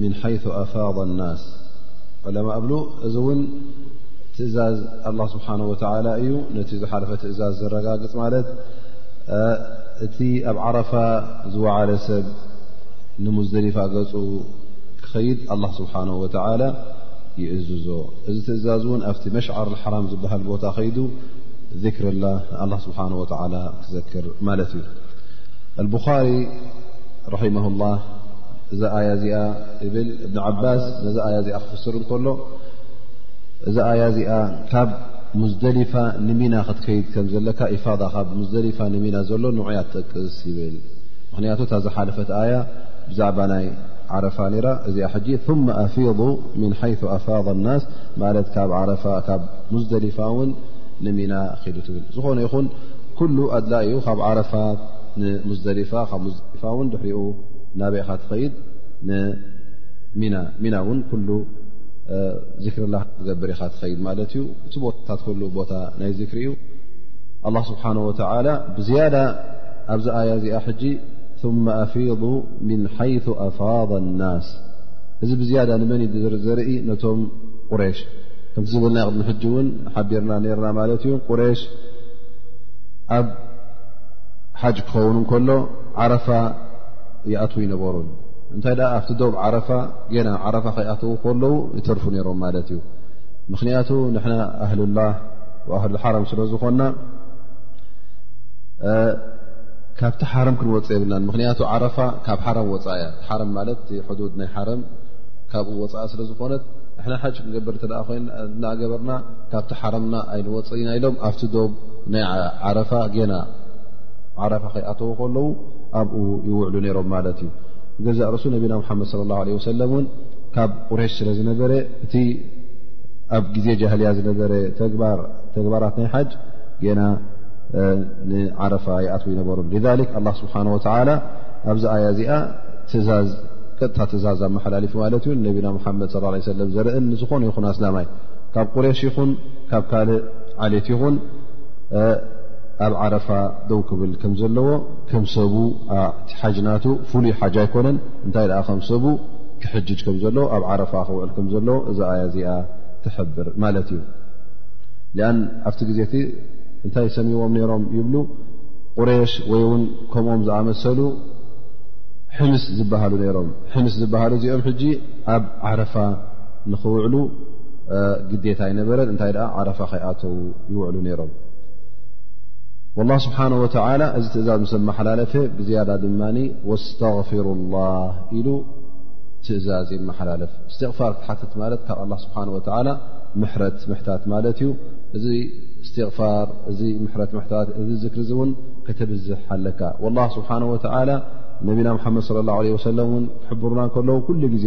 ምን ሓይث ኣፋض ናስ ለማ ኣብሉ እዚ እውን ትእዛዝ ኣላ ስብሓን ወተላ እዩ ነቲ ዝሓለፈ ትእዛዝ ዘረጋግፅ ማለት እቲ ኣብ ዓረፋ ዝወዓለ ሰብ ንሙዝደሊፋ ገፁ ክኸይድ ኣላ ስብሓን ወተላ ይእዝዞ እዚ ትእዛዝ እውን ኣብቲ መሽዓር ሓራም ዝበሃል ቦታ ከይዱ ذክር ላ ንኣላ ስብሓን ወተላ ክዘክር ማለት እዩ ኣልብኻሪ ራማ ላ እዛ ኣያ እዚኣ ይብል እብን ዓባስ ነዚ ኣያ እዚኣ ክፍስር እንከሎ እዛ ኣያ እዚኣ ካብ ሙዝደሊፋ ንሚና ክትከይድ ከም ዘለካ ኢፋዳ ካብ ሙዝደሊፋ ንሚና ዘሎ ንዑያ ትጠቅስ ይብል ምክንያቱ እታ ዝሓለፈት ኣያ ብዛዕባ ናይ ዓረፋ ነራ እዚኣ ሕጂ ثመ ኣፊض ምን ሓይث ኣፋض ናስ ማለት ካብ ዓረፋ ካብ ሙዝደሊፋ እውን ንሚና ክዱ ትብል ዝኾነ ይኹን ኩሉ ኣድላ እዩ ካብ ዓረፋ ንሙዝደሊፋ ካብ ሙዝደሊፋ እውን ድሕሪኡ ናበይ ኻ ትኸይድ ንሚና ሚና እውን ኩሉ ዚክርላ ዝገብር ኢኻ ትኸይድ ማለት እዩ እቲ ቦታታት ኩሉ ቦታ ናይ ዚክሪ እዩ ኣላ ስብሓን ወተላ ብዝያዳ ኣብዚ ኣያ እዚኣ ሕጂ ثመ ኣፊض ምን ሓይث ኣፋض ናስ እዚ ብዝያዳ ንመን ዘርኢ ነቶም ቁሬሽ ከምቲ ዝብልና ቅድሚ ሕጂ እውን ሓቢርና ነርና ማለት እዩ ቁሬሽ ኣብ ሓጅ ክኸውን እንከሎ ዓረፋ ይኣትዉ ይነበሩን እንታይ ደኣ ኣብቲ ዶብ ዓረፋ ገና ዓረፋ ከይኣተዉ ከለዉ ይተርፉ ነይሮም ማለት እዩ ምኽንያቱ ንሕና ኣህልላ ኣህል ሓረም ስለ ዝኾንና ካብቲ ሓረም ክንወፅ የብልና ምኽንያቱ ዓረፋ ካብ ሓረም ወፃእ እያ ሓረም ማለት ሕዱድ ናይ ሓረም ካብኡ ወፃኢ ስለ ዝኾነት ንሕና ሓጅ ክንገብር እተ ኮይና እናገበርና ካብቲ ሓረምና ኣይንወፅእ ኢና ኢሎም ኣብቲ ዶብ ናይ ዓረፋ ጌና ዓረፋ ከይኣተዉ ከለዉ ኣብኡ ይውዕሉ ነይሮም ማለት እዩ ገዛእ ርእሱ ነቢና ሓመድ ለ ላ ለ ሰለም እውን ካብ ቁሬሽ ስለ ዝነበረ እቲ ኣብ ግዜ ጃህልያ ዝነበረ ተግባራት ናይ ሓጅ ጌና ንዓረፋ ይኣትዉ ይነበሩ ኣ ስብሓን ወላ ኣብዚ ኣያ እዚኣ ትእዛዝ ቀጥታ ትእዛዝ ኣመሓላልፉ ማለት እዩ ነቢና ሓመድ ለ ሰለም ዘርእን ንዝኾኑ ይኹን ኣስላማይ ካብ ቁሬሽ ይኹን ካብ ካልእ ዓሌት ይኹን ኣብ ዓረፋ ደው ክብል ከም ዘለዎ ከም ሰቡ እቲ ሓጅ ናቱ ፍሉይ ሓጅ ኣይኮነን እንታይ ደኣ ከም ሰቡ ክሕጅጅ ከም ዘለዎ ኣብ ዓረፋ ክውዕል ከም ዘለዎ እዛ ኣያ እዚኣ ትሕብር ማለት እዩ ሊኣን ኣብቲ ግዜ እቲ እንታይ ሰሚዎም ነይሮም ይብሉ ቁሬሽ ወይ እውን ከምኦም ዝኣመሰሉ ሕምስ ዝበሃሉ ነይሮም ሕምስ ዝበሃሉ እዚኦም ሕጂ ኣብ ዓረፋ ንኽውዕሉ ግዴታ ኣይነበረን እንታይ ደኣ ዓረፋ ከይኣተዉ ይውዕሉ ነይሮም ላ ስብሓን ወተላ እዚ ትእዛዝ ምስ ኣመሓላለፈ ብዝያዳ ድማ ወስተغፊሩ ላህ ኢሉ ትእዛዝ ይመሓላለፍ እስትቕፋር ክትሓትት ማለት ካብ ኣላ ስብሓን ወተላ ምሕረት ምሕታት ማለት እዩ እዚ እስትቕፋር እዚ ምሕረት ምሕታት እዚ ዝክሪ እዚ እውን ከተብዝሕ ኣለካ ወላ ስብሓን ወተላ ነቢና ምሓመድ ለ ላ ለ ወሰለም እውን ክሕብሩና ከለዉ ኩሉ ግዜ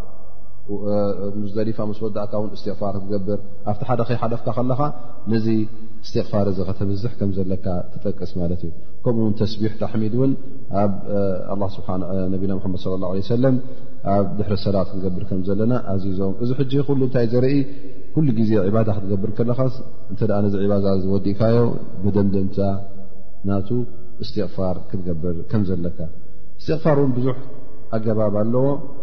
ሙዝደሊፋ ምስ ወዳእካ ውን እስትቕፋር ክትገብር ኣብቲ ሓደ ከይሓለፍካ ከለኻ ነዚ እስትቕፋር እዚ ከተብዝሕ ከም ዘለካ ትጠቅስ ማለት እዩ ከምኡ ውን ተስቢሕ ታሕሚድ እውን ኣብ ነቢና ሓመድ صለ ላه ለ ሰለም ኣብ ድሕሪ ሰላት ክንገብር ከም ዘለና ኣዚዞም እዚ ሕጂ ኩሉ እንታይ ዘርኢ ኩሉ ግዜ ዕባዳ ክትገብር ከለኻ እንተ ነዚ ዕባዛ ዝወዲእካዮ ብደምደምታ ናቱ እስትቕፋር ክትገብር ከም ዘለካ እስትቕፋር እውን ብዙሕ ኣገባብ ኣለዎ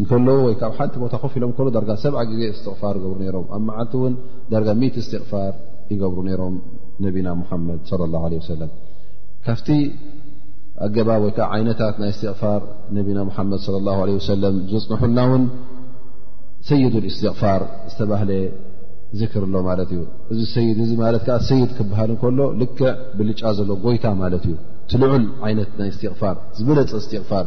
እንከሎ ወይ ካብ ሓንቲ ቦታ ኮፍ ኢሎም ከሎ ዳርጋ ሰ ግዜ እስትቕፋር ይገብሩ ነሮም ኣብ መዓልቲ እውን ዳርጋ ሚ እስትቕፋር ይገብሩ ነሮም ነቢና ሙሓመድ ለ ላ ለ ሰለም ካብቲ ኣገባብ ወይ ከዓ ዓይነታት ናይ እስትቕፋር ነቢና ሙሓመድ ለ ላ ለ ሰለም ዘፅንሑልና እውን ሰይዱ እስትቕፋር ዝተባህለ ዝክር ኣሎ ማለት እዩ እዚ ሰይድ እዚ ማለት ከዓ ሰይድ ክበሃል እንከሎ ልክዕ ብልጫ ዘሎ ጎይታ ማለት እዩ ትልዑል ዓይነት ናይ እስትቕፋር ዝበለፀ እስትቕፋር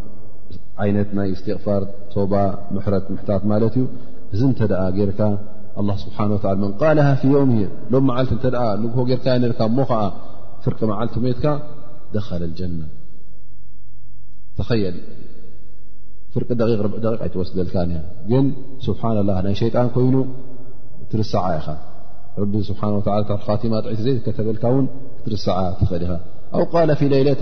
ዓይነት ናይ እስትቕፋር ቶባ ምሕረት ምሕታት ማለት እዩ እዚ እንተ ጌርካ ኣላ ስብሓን ወላ መን ቃልሃ ፊ ዮም እየ ሎም መዓልቲ እተ ንግሆ ጌርካ ነርካ እሞ ኸዓ ፍርቂ መዓልቲ ሜትካ ደኸለ ልጀና ተኸየል ፍርቂ ደቂቕ ርብዒ ደቂቕ ኣይትወስደልካን እያ ግን ስብሓና ላ ናይ ሸይጣን ኮይኑ ትርሰዓ ኢኻ ረቢ ስብሓን ወላ ቲማ ጥዒቲ ዘይከተበልካ እውን ክትርሰዓ ትኽእል ኢኻ ኣው ቃል ፊ ለይለት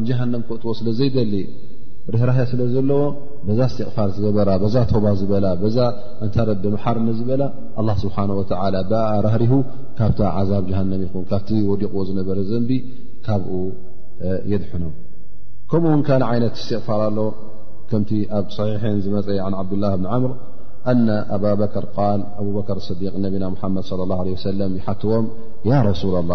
ንጀሃንም ክእትዎ ስለ ዘይደሊ ርህራሀ ስለ ዘለዎ በዛ ስትቕፋር ዝገበራ በዛ ቶባ ዝበላ በዛ እንታ ረቢ መሓርኒ ዝበላ ኣላ ስብሓን ወተላ ብኣ ራህሪሁ ካብታ ዓዛብ ጀሃንም ይኹን ካብቲ ወዲቕዎ ዝነበረ ዘንቢ ካብኡ የድሕኖ ከምኡ ውን ካልእ ዓይነት ስትቕፋር ኣሎ ከምቲ ኣብ ሰሒሐን ዝመፀ ን ዓብዱላ ብን ዓምር ኣነ ኣባበከር ቃል ኣቡበከር ስዲቅ ነቢና ሙሓመድ ለ ላ ለ ወሰለም ይሓትዎም ያ ረሱላ ላ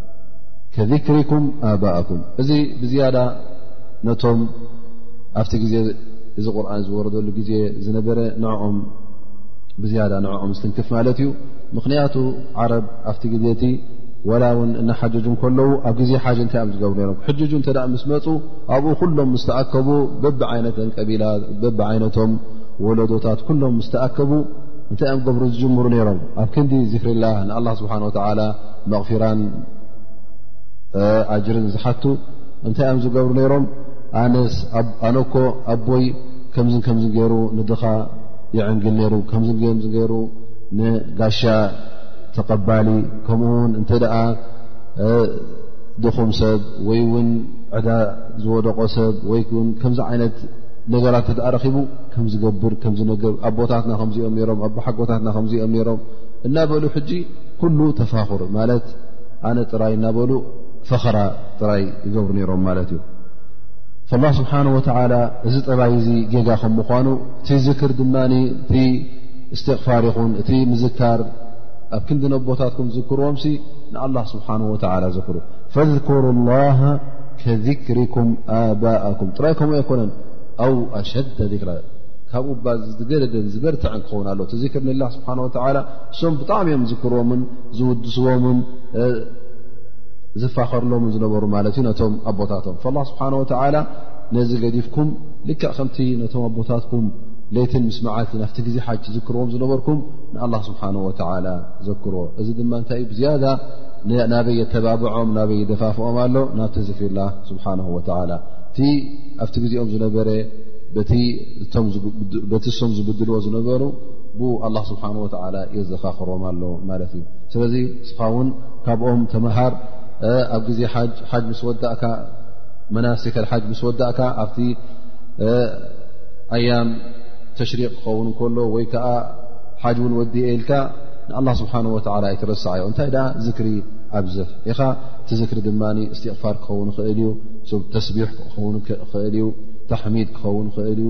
ከذክሪኩም ኣባእኩም እዚ ብዝያዳ ነቶም ኣብቲ ግዜ እዚ ቁርን ዝወረደሉ ግዜ ዝነበረ ንኦም ብዝያዳ ንኦም ዝትንክፍ ማለት እዩ ምኽንያቱ ዓረብ ኣብቲ ግዜ እቲ ወላ ውን እናሓጀጁ ከለዉ ኣብ ግዜ ሓጅ እንታይ እዮም ዝገብሩ ነሮም ሕጅጁ እንተ ምስ መፁ ኣብኡ ኩሎም ምስተኣከቡ በብ ዓይነተን ቀቢላ በብ ዓይነቶም ወለዶታት ኩሎም ምስተኣከቡ እንታይ እዮም ገብሩ ዝጅምሩ ነይሮም ኣብ ክንዲ ዝክሪላ ንኣላ ስብሓን ወተዓላ መቕፊራን ኣጅርን ዝሓቱ እንታይ እዮም ዝገብሩ ነይሮም ኣነስ ኣነኮ ኣቦይ ከምዝ ከምዝ ገይሩ ንድኻ ይዕንግል ነይሩ ከምዝ ከምዝ ገይሩ ንጋሻ ተቐባሊ ከምኡ ውን እንተ ደኣ ድኹም ሰብ ወይ ውን ዕዳ ዝወደቖ ሰብ ወይ ን ከምዚ ዓይነት ነገራት እተ ደኣ ረኺቡ ከም ዝገብር ከምዝነገብ ኣቦታትና ከምዚኦም ነሮም ኣቦሓጎታትና ከምዚኦም ነሮም እናበሉ ሕጂ ኩሉ ተፋኽር ማለት ኣነ ጥራይ እናበሉ ፈኸራ ጥራይ ይገብሩ ነይሮም ማለት እዩ ላ ስብሓን ወተላ እዚ ጠባይ እዚ ጌጋ ከም ምኳኑ እቲ ዝክር ድማ እቲ እስትቕፋር ይኹን እቲ ምዝካር ኣብ ክንዲ ነቦታትኩም ዝክርዎም ሲ ንኣላ ስብሓን ወተላ ዝክሩ ፈذኩሩ ላሃ ከذክሪኩም ኣባእኩም ጥራይ ከምኡ ኣይኮነን ኣው ኣሸደ ራ ካብኡ ባ ዝገደደን ዝበርትዐን ክኸውን ኣሎ እቲ ዚክር ንላ ስብሓን ወተላ እሶም ብጣዕሚ እዮም ዝዝክርዎምን ዝውድስዎምን ዝፋኸርሎምን ዝነበሩ ማለት እዩ ነቶም ኣቦታቶም ላ ስብሓን ወተላ ነዚ ገዲፍኩም ልክዕ ከምቲ ነቶም ኣቦታትኩም ለይትን ምስ መዓልቲ ናብቲ ግዜ ሓጅ ትዝክርዎም ዝነበርኩም ንኣላ ስብሓን ወተላ ዘክርዎ እዚ ድማ እንታይ እዩ ብዝያዳ ናበይ የተባብዖም ናበይ ይደፋፍኦም ኣሎ ናብቲ ዝፊላ ስብሓን ወተላ እቲ ኣብቲ ግዜኦም ዝነበረ በቲ እሶም ዝብድልዎ ዝነበሩ ብኡ ኣላ ስብሓን ወተላ የዘኻኽሮም ኣሎ ማለት እዩ ስለዚ እስኻ ውን ካብኦም ተምሃር ኣብ ግዜ ሓሓጅ ምስ ወዳእካ መናሲከል ሓጅ ምስ ወዳእካ ኣብቲ ኣያም ተሽሪቅ ክኸውን ከሎ ወይ ከዓ ሓጅ እውን ወዲኤ ኢልካ ንኣላ ስብሓን ወተላ ኣይትረሳዓዮ እንታይ ደኣ ዝክሪ ኣብዝሕ ኢኻ እቲ ዝክሪ ድማ እስትቕፋር ክኸውን ይኽእል እዩ ተስቢሕ ክኸውን ክኽእል እዩ ታሕሚድ ክኸውን ይኽእል እዩ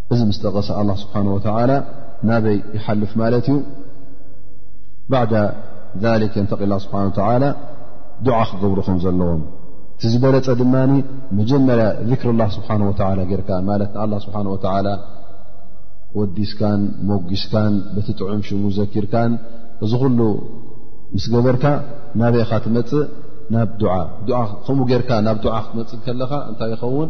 እዚ ምስ ጠቐሰ ኣላ ስብሓን ወተላ ናበይ ይሓልፍ ማለት እዩ ባዕዳ ሊክ የንተቂላ ስብሓ ተላ ዱዓ ክገብሩ ከም ዘለዎም እቲ ዝበለፀ ድማ መጀመርያ ዚክር ላ ስብሓን ወተላ ጌርካ ማለት ንኣላ ስብሓን ወተላ ወዲስካን ሞጒስካን በቲ ጥዑም ሽሙ ዘኪርካን እዚ ኩሉ ምስ ገበርካ ናበይ ኢኻ ትመፅእ ናብ ዓ ከምኡ ጌርካ ናብ ዓ ክትመፅእ ከለኻ እንታይ ይኸውን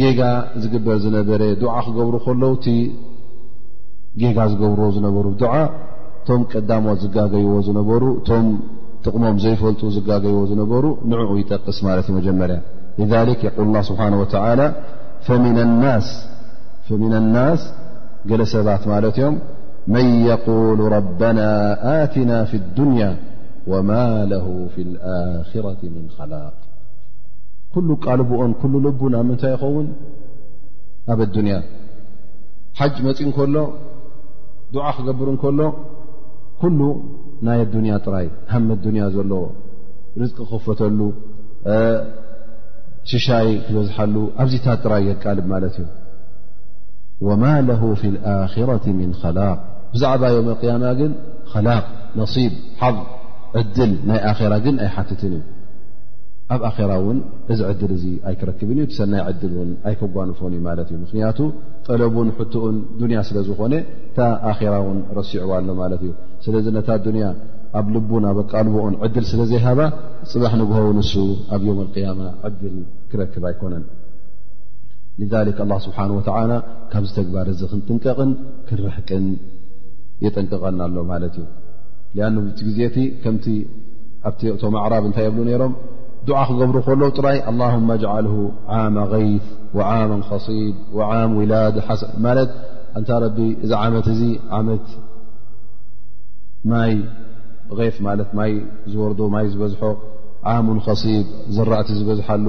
ጌጋ ዝግበር ዝነበረ ዱዓ ክገብሩ ከለዉ እቲ ጌጋ ዝገብርዎ ዝነበሩ ዱዓ እቶም ቀዳሞት ዝጋገይዎ ዝነበሩ እቶም ጥቕሞም ዘይፈልጡ ዝጋገይዎ ዝነበሩ ንዕኡ ይጠቅስ ማለት እዩ መጀመርያ ذሊክ የቁል ላ ስብሓን ወተላ ፈሚና ናስ ገለ ሰባት ማለት እዮም መን የقሉ ረበና ኣትና ፊ ዱንያ ወማ ለሁ ፊ ልኣክረት ምን ኸላቅ ኩሉ ቃልብኦን ኩሉ ልቡን ኣብ ምንታይ ይኸውን ኣብ ኣዱንያ ሓጅ መፂ እንከሎ ዱዓ ክገብር እንከሎ ኩሉ ናይ ኣዱንያ ጥራይ ሃመ ኣዱንያ ዘለዎ ርዝቂ ክኽፈተሉ ሽሻይ ክበዝሓሉ ኣብዚታት ጥራይ የቃልብ ማለት እዩ ወማ ለሁ ፊ ልኣክረት ምን ኸላቅ ብዛዕባ ዮም ቅያማ ግን ኸላቅ ነሲብ ሓ ዕድል ናይ ኣራ ግን ኣይሓትትን እዩ ኣብ ኣራ እውን እዚ ዕድል እዚ ኣይክረክብን እዩ ሰናይ ዕድል እውን ኣይከጓንፎን እዩ ማለት እዩ ምክንያቱ ጠለቡን ሕትኡን ዱንያ ስለ ዝኾነ እታ ኣራ እውን ረሲዕዋ ኣሎ ማለት እዩ ስለዚ ነታ ዱንያ ኣብ ልቡን ኣብ ኣቃልቦኡን ዕድል ስለ ዘይሃባ ፅባሕ ንግሆው ንሱ ኣብ ዮም ቅያማ ዕድል ክረክብ ኣይኮነን ላ ስብሓን ወተላ ካብዚ ተግባር እዚ ክንጥንቀቕን ክንርሕቅን የጠንቀቐና ኣሎ ማለት እዩ ኣ እቲ ግዜ እቲ ከምቲ ኣብቲ እቶም ኣዕራብ እንታይ የብሉ ነይሮም ዱዓ ክገብሩ ከለዉ ጥራይ ኣላሁማ ጅዓልሁ ዓመ ገይት ወዓመ ኸሲብ ወዓም ውላድ ሓሰ ማለት እንታ ረቢ እዚ ዓመት እዚ ዓመት ማይ ፍ ማለት ማይ ዝወርዶ ማይ ዝበዝሖ ዓሙን ኸሲብ ዝራእቲ ዝበዝሓሉ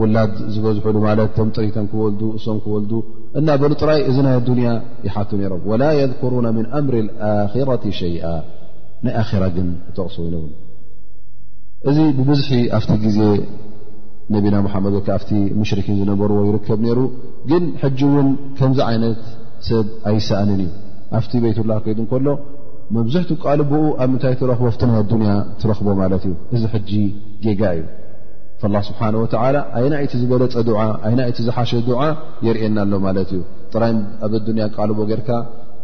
ውላድ ዝበዝሕሉ ማለት ቶም ጥሪቶም ክወልዱ እሶም ክወልዱ እናበሉ ጥራይ እዚ ናይ ኣዱንያ ይሓቱ ነይሮም ወላ የذኩሩና ምን ኣምር ኣክረቲ ሸይኣ ናይ ኣራ ግን ክጠቕሱ ኢለ ውን እዚ ብብዝሒ ኣብቲ ግዜ ነቢና ሙሓመድ ወይከዓ ኣብቲ ሙሽርኪን ዝነበርዎ ይርከብ ነይሩ ግን ሕጂ እውን ከምዚ ዓይነት ሰብ ኣይሰኣንን እዩ ኣብቲ ቤትላ ከይዱ እንከሎ መብዝሕቲ ቃልብኡ ኣብ ምንታይ ትረኽቦ ፍቲ ናይ ኣዱንያ ትረኽቦ ማለት እዩ እዚ ሕጂ ጌጋ እዩ ላ ስብሓን ወተላ ኣይና እቲ ዝበለፀ ድዓ ኣይና እቲ ዝሓሸ ድዓ የርእየና ኣሎ ማለት እዩ ጥራይ ኣብ ኣዱንያ ቃልቦ ጌርካ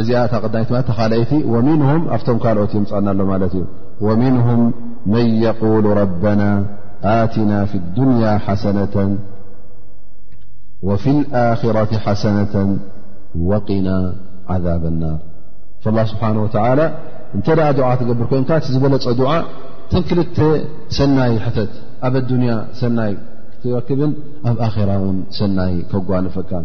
እዚኣ እታ ቀዳይቲ ማለት ተካልይቲ ወሚንሁም ኣብቶም ካልኦት ይምፃና ኣሎ ማለት እዩ ወሚንሁም መን የቁሉ ረበና ኣትና ፊ ዱንያ ሓሰነተ ወፊ ልኣክረት ሓሰነተ ወቂና ዓዛብ ናር ላ ስብሓን ወተላ እንተ ደኣ ድዓ ትገብር ኮንካ እቲ ዝበለፀ ድዓ ተን ክልተ ሰናይ ሕተት ኣብ ኣዱንያ ሰናይ ክትረክብን ኣብ ኣራ እውን ሰናይ ከጓንፈካን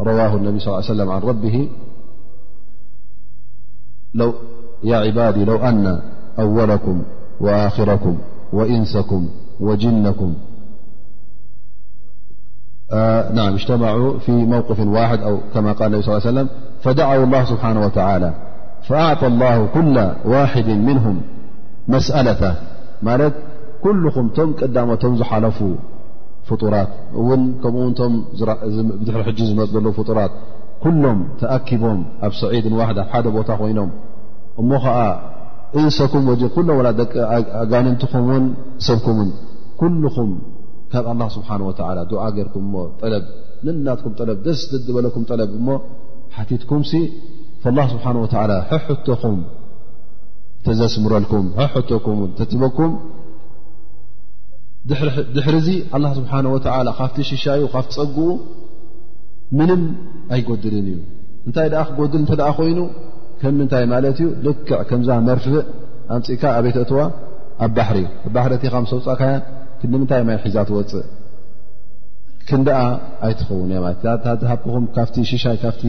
رواه النبي صلى ليه وسلم عن ربه يا عبادي لو أن أولكم وآخركم وإنسكم وجنكم اجتمعو في موقف واحد أوكما قال ابي لى لي وسم فدعوا الله سبحانه وتعالى فأعطى الله كل واحد منهم مسألته ملت كلم م دمم زحلفو ፍጡራት እውን ከምኡ ውን ቶም ብድሕሪ ሕጂ ዝመፅ ዘለዉ ፍጡራት ኩሎም ተኣኪቦም ኣብ ሰዒድን ዋሕድ ኣብ ሓደ ቦታ ኮይኖም እሞ ከዓ እንሰኩም ወ ኩሎ ወላ ደቂ ኣጋንንትኹም ውን ሰብኩምን ኩልኹም ካብ ኣላ ስብሓን ወተላ ድዓ ገርኩም እሞ ጠለብ ንናትኩም ጠለብ ደስ ድድበለኩም ጠለብ እሞ ሓቲትኩም ሲ ላ ስብሓን ወተላ ሕሕቶኹም ተዘስምረልኩም ሕሕቶኩም ተትበኩም ድሕሪ እዚ ኣላ ስብሓን ወተዓላ ካብቲ ሽሻዩ ካብቲ ፀግኡ ምንም ኣይጎድልን እዩ እንታይ ደኣ ክጎድል እንተ ደኣ ኮይኑ ከም ምንታይ ማለት እዩ ልክዕ ከምዛ መርፍእ ኣምፅእካ ኣበይተእትዋ ኣብ ባሕሪ እዩ ኣብ ባሕሪ እቲኻ ምስ ኣውፃእካያ ክንዲምንታይ ማይ ሒዛ ትወፅእ ክንደኣ ኣይትኸውን እያ ማለት ሃብኩም ካብቲ ሽሻይ ካብቲ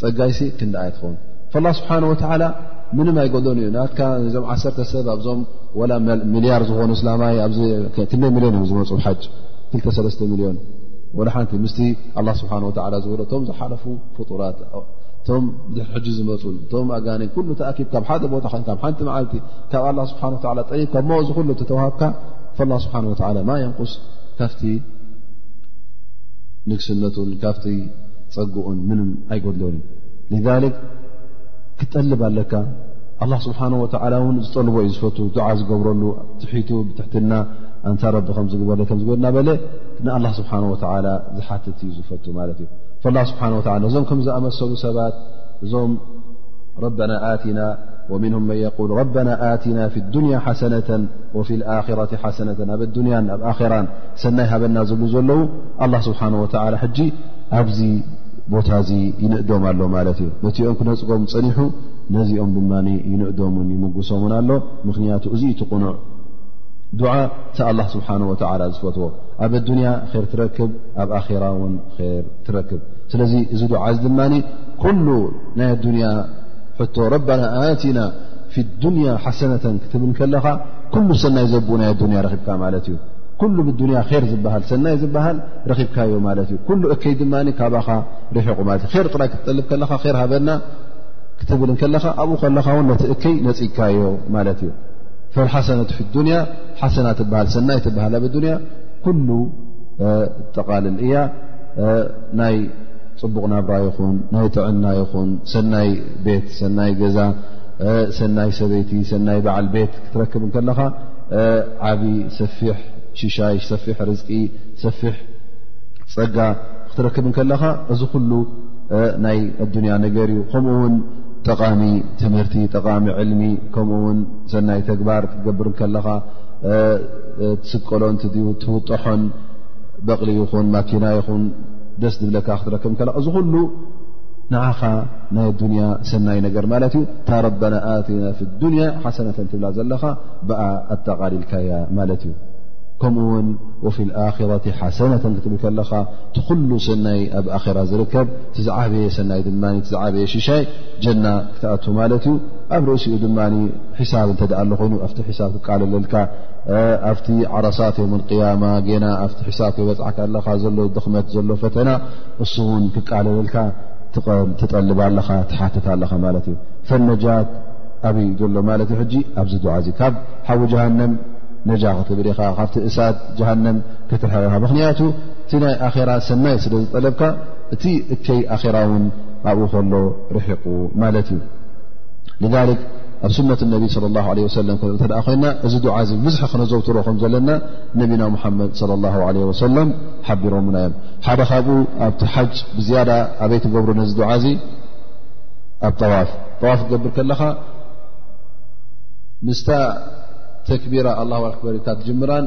ፀጋይሲ ክንደኣ ኣይትኸውን ላ ስብሓን ወተዓላ ምንም ኣይጎድሎን እዩ ናትካ እዞም ዓሰርተ ሰብ ኣብዞም ወላ ሚልያር ዝኾኑ እስላማይ ኣብዚ ክንደይ ሚልዮን እዮም ዝመፁ ሓጅ ክልተ ሰለስተ ሚልዮን ወላ ሓንቲ ምስቲ ኣላ ስብሓን ወላ ዝበሎ እቶም ዝሓለፉ ፍጡራት እቶም ሕጂ ዝመፁ እቶም ኣጋኒ ኩሉ ተኣኪብ ካብ ሓደ ቦታ ን ካብ ሓንቲ መዓልቲ ካብ ኣላ ስብሓን ወላ ጠሪብካ ሞ እዚ ኩሉ ተተዋሃብካ ፈላ ስብሓን ወላ ማ የንቁስ ካብቲ ንግስነቱን ካብቲ ፀግኡን ምንም ኣይጎድሎን እዩ ክትጠልብ ኣለካ ኣላ ስብሓን ወተዓላ እውን ዝጠልቦ እዩ ዝፈቱ ድዓ ዝገብረሉ ትሒቱ ብትሕትና ኣንታ ረቢ ከምዝግበረ ከምዝግበር እናበለ ንኣላ ስብሓን ወተዓላ ዝሓትት እዩ ዝፈቱ ማለት እዩ ፈላ ስብሓን ወላ እዞም ከም ዝኣመሰሉ ሰባት እዞም ረበና ኣትና ወምንም መን የቁል ረበና ኣትና ፊ ዱንያ ሓሰነተ ወፊ ልኣክረት ሓሰነተ ኣብ ኣዱንያን ኣብ ኣራን ሰናይ ሃበና ዝብሉ ዘለዉ ኣላ ስብሓን ወተዓላ ሕጂ ኣብዚ ቦታ እዚ ይንእዶም ኣሎ ማለት እዩ ነቲኦም ክነፅጎም ፀኒሑ ነዚኦም ድማ ይንእዶምን ይምጉሶምን ኣሎ ምኽንያቱ እዚ እቲ ቕኑዕ ዱዓ እቲ ኣላ ስብሓን ወተላ ዝፈትዎ ኣብ ኣዱንያ ር ትረክብ ኣብ ኣራ ውን ር ትረክብ ስለዚ እዚ ዱዓ እዚ ድማ ኩሉ ናይ ኣዱንያ ሕቶ ረባና ኣትና ፊ ዱንያ ሓሰነተን ክትብል ከለኻ ኩሉ ሰናይ ዘብ ናይ ኣዱንያ ረኺብካ ማለት እዩ ኩሉ ብዱንያ ር ዝበሃል ሰናይ ዝበሃል ረኺብካዮ ማለት እዩ ኩሉ እከይ ድማ ካባኻ ርሒቑ ማለት እ ር ጥራይ ክትጠልብ ከለኻ ር ሃበና ክትብል ከለኻ ኣብኡ ከለኻ ውን ነቲ እከይ ነፅካዮ ማለት እዩ ፈልሓሰነቱ ፊ ዱንያ ሓሰና ትበሃል ሰናይ ትበሃል ኣብ ኣዱንያ ኩሉ ጠቓልል እያ ናይ ፅቡቕ ናብራ ይኹን ናይ ጥዕና ይኹን ሰናይ ቤት ሰናይ ገዛ ሰናይ ሰበይቲ ሰናይ በዓል ቤት ክትረክብ ከለኻ ዓብ ሰፊሕ ሽሻይ ሰፊሕ ርዝቂ ሰፊሕ ፀጋ ክትረክብ ከለኻ እዚ ኩሉ ናይ ኣዱንያ ነገር እዩ ከምኡ ውን ጠቃሚ ትምህርቲ ጠቃሚ ዕልሚ ከምኡ ውን ሰናይ ተግባር ክትገብር ከለኻ ትስቀሎን ትውጠሖን በቕሊ ይኹን ማኪና ይኹን ደስ ዝብለካ ክትረክብ ከለ እዚ ኩሉ ንዓኻ ናይ ኣዱንያ ሰናይ ነገር ማለት እዩ እታ ረበና ኣትና ፍ ዱንያ ሓሰነተ ትብላ ዘለኻ ብኣ ኣጠቓሊልካያ ማለት እዩ ከምኡ ውን ወፊ ኣክረት ሓሰነተን ክትብል ከለኻ እቲ ኩሉ ሰናይ ኣብ ኣራ ዝርከብ እቲ ዝዓበየ ሰናይ ድማ እቲ ዝዓበየ ሽሻይ ጀና ክትኣቱ ማለት እዩ ኣብ ርእሲኡ ድማ ሒሳብ እንተ ኣ ሎ ኮይኑ ኣብቲ ሒሳብ ክቃለለልካ ኣብቲ ዓረሳት ዮም ቅያማ ጌና ኣብቲ ሒሳብ ከይበፅዕካ ኣለካ ዘሎ ድኽመት ዘሎ ፈተና እሱ እውን ክቃለለልካ ትጠልብ ኣለኻ ትሓትት ኣለኻ ማለት እዩ ፈነጃት ኣብይ ዘሎ ማለት እዩ ሕጂ ኣብዚ ድዓ እዚ ካብ ሓዊ ጀሃንም ነጃ ክትብል ኢኻ ካብቲ እሳት ጀሃንም ክትርሕቕ ኢኻ ምክንያቱ እቲ ናይ ኣራ ሰናይ ስለ ዝጠለብካ እቲ እከይ ኣራ ውን ኣብኡ ከሎ ርሒቑ ማለት እዩ ذ ኣብ ሱነት ነቢ صለ ه ለ ሰለ ክንርኢ ተ ኮይና እዚ ድዓ እ ብዝሒ ክነዘውትሮ ከም ዘለና ነቢና ሙሓመድ صለ ላ ለ ወሰለም ሓቢሮምና እዮም ሓደ ካብኡ ኣብቲ ሓጅ ብዝያዳ ኣበይ ትገብሩ ነዚ ድዓ እዚ ኣብ ጠዋፍ ጠዋፍ ትገብር ከለኻ ምስታ ተክቢራ ኣላ ኣክበር ኢልካ ትጅምራን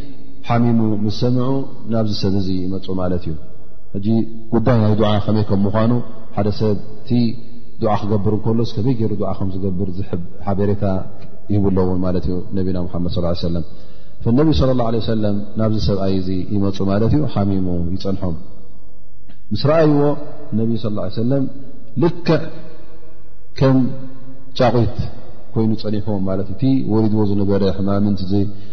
ሓሚሙ ምስ ሰምዑ ናብዚ ሰብ እዚ ይመፁ ማለት እዩ ሕጂ ጉዳይ ናይ ዱዓ ከመይ ከም ምኳኑ ሓደ ሰብ እቲ ዱዓ ክገብር እንከሎስ ከመይ ገይሩ ዓ ከም ዝገብር ዝብ ሓበሬታ ይህብ ኣለዎን ማለት እዩ ነቢና ሓመድ ስ ሰለም ነቢ ስለ ላ ለ ሰለም ናብዚ ሰብኣይ እዚ ይመፁ ማለት እዩ ሓሚሙ ይፀንሖም ምስ ረኣይዎ ነቢ ስ ላ ሰለም ልክዕ ከም ጫቒት ኮይኑ ፀኒሑዎም ማለት እቲ ወሪድዎ ዝነበረ ሕማምንት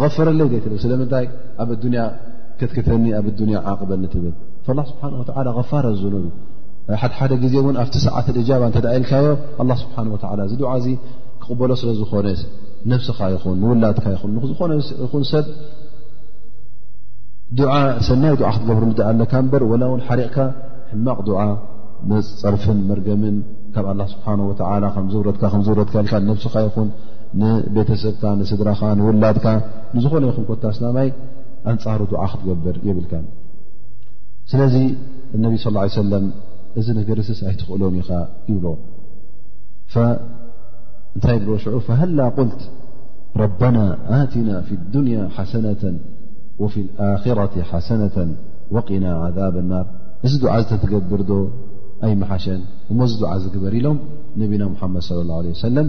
غፍረለይ ዘይትብል ስለምንታይ ኣብ ኣዱንያ ክትክተኒ ኣብ ኣዱንያ ዓቕበኒ ትብል ላ ስብሓን ወላ غፋረ ዝኑብ እዩ ሓሓደ ግዜ እውን ኣብቲ ሰዓት እጃባ እተ ኢልካዮ ኣላ ስብሓን ወላ እዚ ድዓ ዚ ክቕበሎ ስለ ዝኾነ ነብስኻ ይኹን ንውላድካ ይኹን ንዝኾነ ይኹን ሰብ ድዓ ሰናይ ድዓ ክትገብርሉ ድኣ ኣለካ እምበር ወላ እውን ሓሪቕካ ሕማቕ ድዓ መፀርፍን መርገምን ካብ ኣላ ስብሓን ወላ ከምዝውረድካ ከምዝውረድካ ኢልካ ነብስኻ ይኹን ንቤተሰብካ ንስድራኻ ንውላድካ ንዝኾነ ይኹን ኮታ ስላማይ ኣንፃሩ ድዓ ክትገብር የብልካ ስለዚ እነቢ ስ ሰለም እዚ ነገር ስስ ኣይትኽእሎን ኢኻ ይብሎ እንታይ ብሎ ሽዑ ፈሃላ ቁልት ረበና ኣትና ፊ ዱንያ ሓሰነተ ወፊ ኣራ ሓሰነተ ወቂና ዓዛብ ናር እዚ ድዓ ዝተትገብር ዶ ኣይመሓሸን እሞ እዚ ድዓ ዝግበር ኢሎም ነቢና ሙሓመድ ለ ለ ሰለም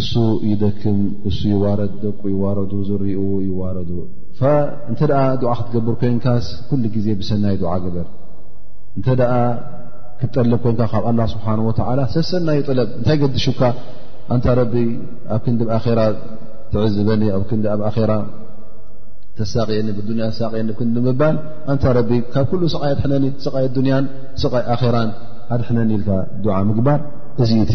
እሱ ይደክም እሱ ይዋረድ ደቁ ይዋረዱ ዝርኡ ይዋረዱ እንተ ድዓ ክትገብር ኮንካስ ኩሉ ግዜ ብሰናይ ድዓ ግበር እንተ ክትጠልብ ኮንካ ካብ ኣላ ስብሓን ወተላ ሰሰናዩ ጠለብ እንታይ ገድሹካ ኣንታ ረቢ ኣብ ክንዲ ብ ኣራ ትዕዝበኒ ኣብ ክንዲ ኣብ ኣራ ተሳቅየኒ ብዱንያ ሳቅየኒ ብ ክንዲ ምባል ኣንታ ረቢ ካብ ኩሉ ስቃይ ኣድሕነኒ ስቃይ ኣዱንያን ስቃይ ኣራን ኣድሕነኒ ኢልካ ድዓ ምግባር እዚ እቲ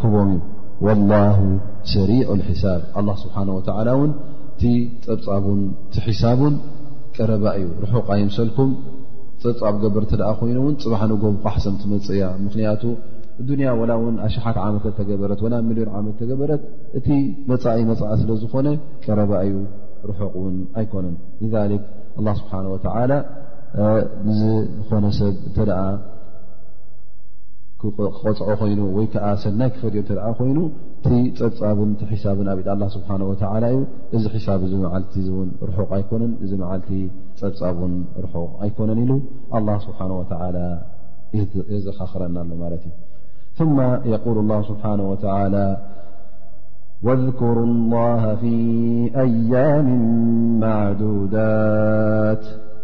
ክቦም እዩ ወላሁ ሰሪዑ ልሒሳብ ኣላ ስብሓን ወተዓላ እውን እቲ ፀብፃቡን እቲ ሒሳቡን ቀረባ እዩ ርሑቕ ኣይምሰልኩም ፀብፃብ ገበር እተ ኮይኑ እውን ፅባሕ ንጎም ኳሕሰም ትመፅእ እያ ምክንያቱ እዱንያ ወላ እውን ኣሽሓት ዓመት ተገበረት ወላ ሚልዮን ዓመት ተገበረት እቲ መፃኢ መፃኢ ስለ ዝኾነ ቀረባ እዩ ርሑቕ እውን ኣይኮነን ሊክ ኣላ ስብሓን ወተዓላ ንዝኾነ ሰብ እተ ክቐፅዖ ኮይኑ ወይ ከዓ ሰናይ ክፈድዮ እተ ኮይኑ እቲ ፀብፃብን ቲ ሒሳብን ኣብ ኢድ ላ ስብሓን ወተላ እዩ እዚ ሒሳብ እዚ መዓልቲ እውን ርሑቕ ኣይኮነን እዚ መዓልቲ ፀብፃብ ን ርሑቕ ኣይኮነን ኢሉ ኣላ ስብሓን ወተላ የዘኻኽረና ኣሎ ማለት እዩ ثማ የقል ላ ስብሓን ወተላ ወذኩሩ ላሃ ፊ ኣያም ማዕዱዳት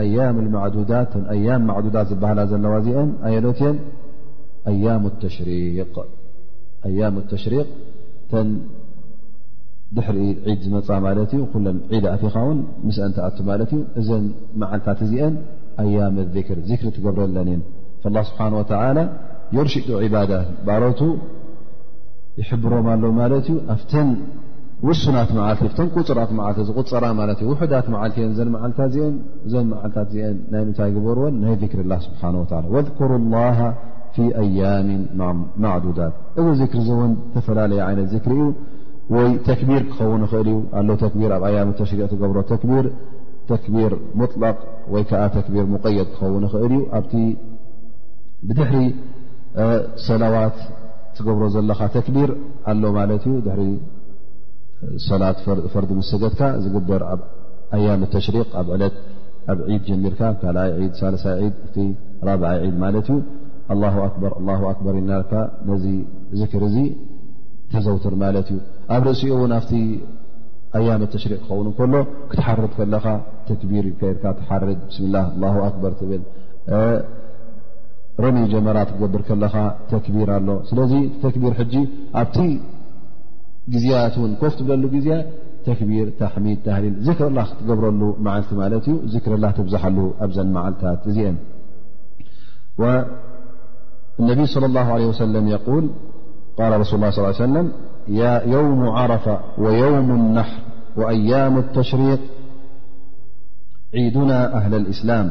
ኣያም ማዕዱዳት ተ ኣያም ማዕዱዳት ዝበሃላ ዘለዋ እዚአን ኣየኖት እየን ኣያም ተሽሪቅ ኣያም ተሽሪቅ ተን ድሕሪ ዒድ ዝመፃ ማለት እዩ ኩለን ዒድ ኣቲኻ ውን ምስአን ትኣቱ ማለት እዩ እዘን መዓልታት እዚአን ኣያም ዚክር ዚክሪ ትገብረለን እየን ላ ስብሓን ወተላ ዮርሽጡ ዕባዳ ባሮቱ ይሕብሮም ኣሎ ማለት እዩ ኣብተን ውሱናት መዓልቲ እቶም ቁፅራት መዓልቲ ዝቁፀራ ማለት እዩ ውሑዳት መዓልቲ እየን ዘን መዓልታት እዚአን እዘን መዓልታት እዚአን ናይ ምንታይ ግበርዎን ናይ ዚክሪ ላ ስብሓን ወላ ወذኩሩ ላሃ ፊ ኣያም ማዕዱዳት እዚ ዚክሪ እዚ እውን ዝተፈላለየ ዓይነት ዚክሪ እዩ ወይ ተክቢር ክኸውን ይኽእል እዩ ኣሎ ተክቢር ኣብ ኣያም ተሽሪቅ ትገብሮ ተክቢር ተክቢር ሙጥለቅ ወይ ከዓ ተክቢር ሙቀየድ ክኸውን ይኽእል እዩ ኣብቲ ብድሕሪ ሰላዋት ትገብሮ ዘለኻ ተክቢር ኣሎ ማለት እዩ ድሕሪ ሰላት ፈርዲ ምስ ሰገድካ ዝግበር ኣብ ኣያም ተሽሪቅ ኣብ ዕለት ኣብ ዒድ ጀሚርካ ካልኣይ ዒድ ሳለሳይ ዒድ እቲ ራብዓይ ዒድ ማለት እዩ ኣላ ኣክበር ኣላ ኣክበር ይናርካ ነዚ ዝክር እዚ ተዘውትር ማለት እዩ ኣብ ርእሲኡ እውን ኣብቲ ኣያም ተሽሪቅ ክኸውን ከሎ ክትሓርድ ከለኻ ተክቢር ከይርካ ትሓርድ ብስሚላ ኣላ ኣክበር ትብል رمي جمرات قبر كل تكبير ال لذ تكبير ج ت جزيت ن كفت ل ي تكبير تحميد تهليل ذكر الله تقبرل معلت مت ذكرالله تبزحل أ معلت ذ والنبي صلى الله عليه وسلم يول قال رسول الله صلى يه وسلم يوم عرفة ويوم النحر وأيام التشريق عيدنا أهل الإسلام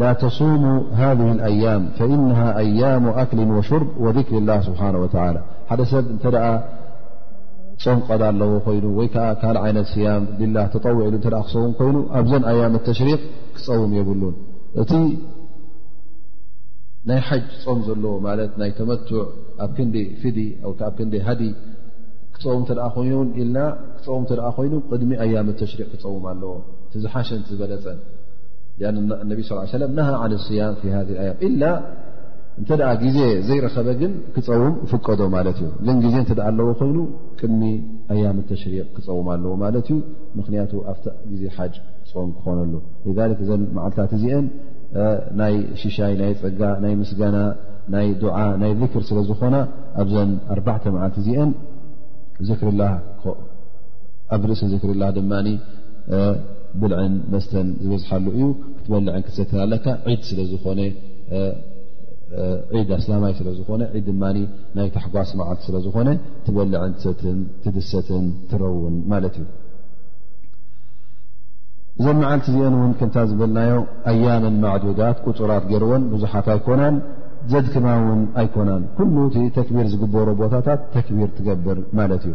ላ ተሱሙ ሃذ ኣያም ፈኢነሃ ኣያሙ ኣክሊ ወሹርብ ወذክሪ ላ ስብሓን ወተላ ሓደ ሰብ እንተ ደኣ ጾም ቐዳ ኣለዎ ኮይኑ ወይ ከዓ ካልእ ዓይነት ስያም ሊላ ተጠውዒ ሉ እተ ክሰውን ኮይኑ ኣብዘን ኣያም ተሽሪቅ ክፀውም የብሉን እቲ ናይ ሓጅ ጾም ዘለዎ ማለት ናይ ተመቱዕ ኣብ ክንዲ ፍዲ ወይከዓ ክንዲ ሃዲ ክፀውም እተ ኮይኑ ውን ኢልና ክፀውም እተ ኮይኑ ቅድሚ ኣያም ተሽሪቅ ክፀውም ኣለዎ እቲ ዝሓሸን ዝበለፀን ነቢ ስ ሰለ ነሃ ዓን ስያም ፊ ሃ ኣያም ኢላ እንተ ግዜ ዘይረኸበ ግን ክፀውም ፍቀዶ ማለት እዩ ግን ግዜ እተ ኣለዎ ኮይኑ ቅድሚ ኣያም ተሽሪቕ ክፀውም ኣለዎ ማለት እዩ ምክንያቱ ኣብቲ ግዜ ሓጅ ፆም ክኾነሉ እዘን መዓልታት እዚአን ናይ ሽሻይ ናይ ፀጋ ናይ ምስጋና ናይ ዱዓ ናይ ክር ስለ ዝኾና ኣብዘን ኣርባዕተ መዓልቲ እዚአን ዝክርላ ኣብ ርእሲ ዝክርላ ድማ ብልዕን መስተን ዝበዝሓሉ እዩ ክትበልዕን ክትሰትን ኣለካ ዒድ ስለዝኾነ ዒድ ኣስላማይ ስለዝኾነ ዒድ ድማ ናይ ታሕጓስ መዓልቲ ስለዝኾነ ትበልዕን ትሰትን ትድሰትን ትረውን ማለት እዩ እዘን መዓልቲ እዚአን እውን ከምታ ዝበልናዮ ኣያምን ማዕዱዳት ቁፁራት ገይርዎን ብዙሓት ኣይኮናን ዘድክማ እውን ኣይኮናን ኩሉ እቲ ተክቢር ዝግበሮ ቦታታት ተክቢር ትገብር ማለት እዩ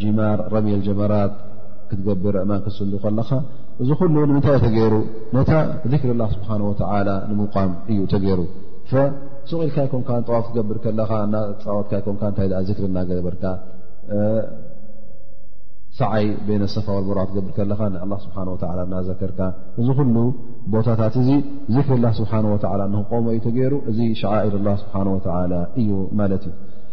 ጂማር ረምል ጀመራት ክትገብር እማን ክትስሉ ከለኻ እዚ ኩሉ ንምንታይ ተገይሩ ነታ ذክሪ ላ ስብሓ ወላ ንምቋም እዩ ተገይሩ ሱቕ ኢልካ ይኮንካ ጠዋፍ ክትገብር ከለኻ ናፃወትካ ይኮንካ እታይ ሪ እናገበርካ ሰዓይ ቤነ ሰፋ ወልመር ክትገብር ከለኻ ንኣ ስብሓ ወ እናዘከርካ እዚ ኩሉ ቦታታት እዚ ذክሪ ላ ስብሓ ወ ንክቆሞ እዩ ተገይሩ እዚ ሸዓኢር ላ ስብሓ ወላ እዩ ማለት እዩ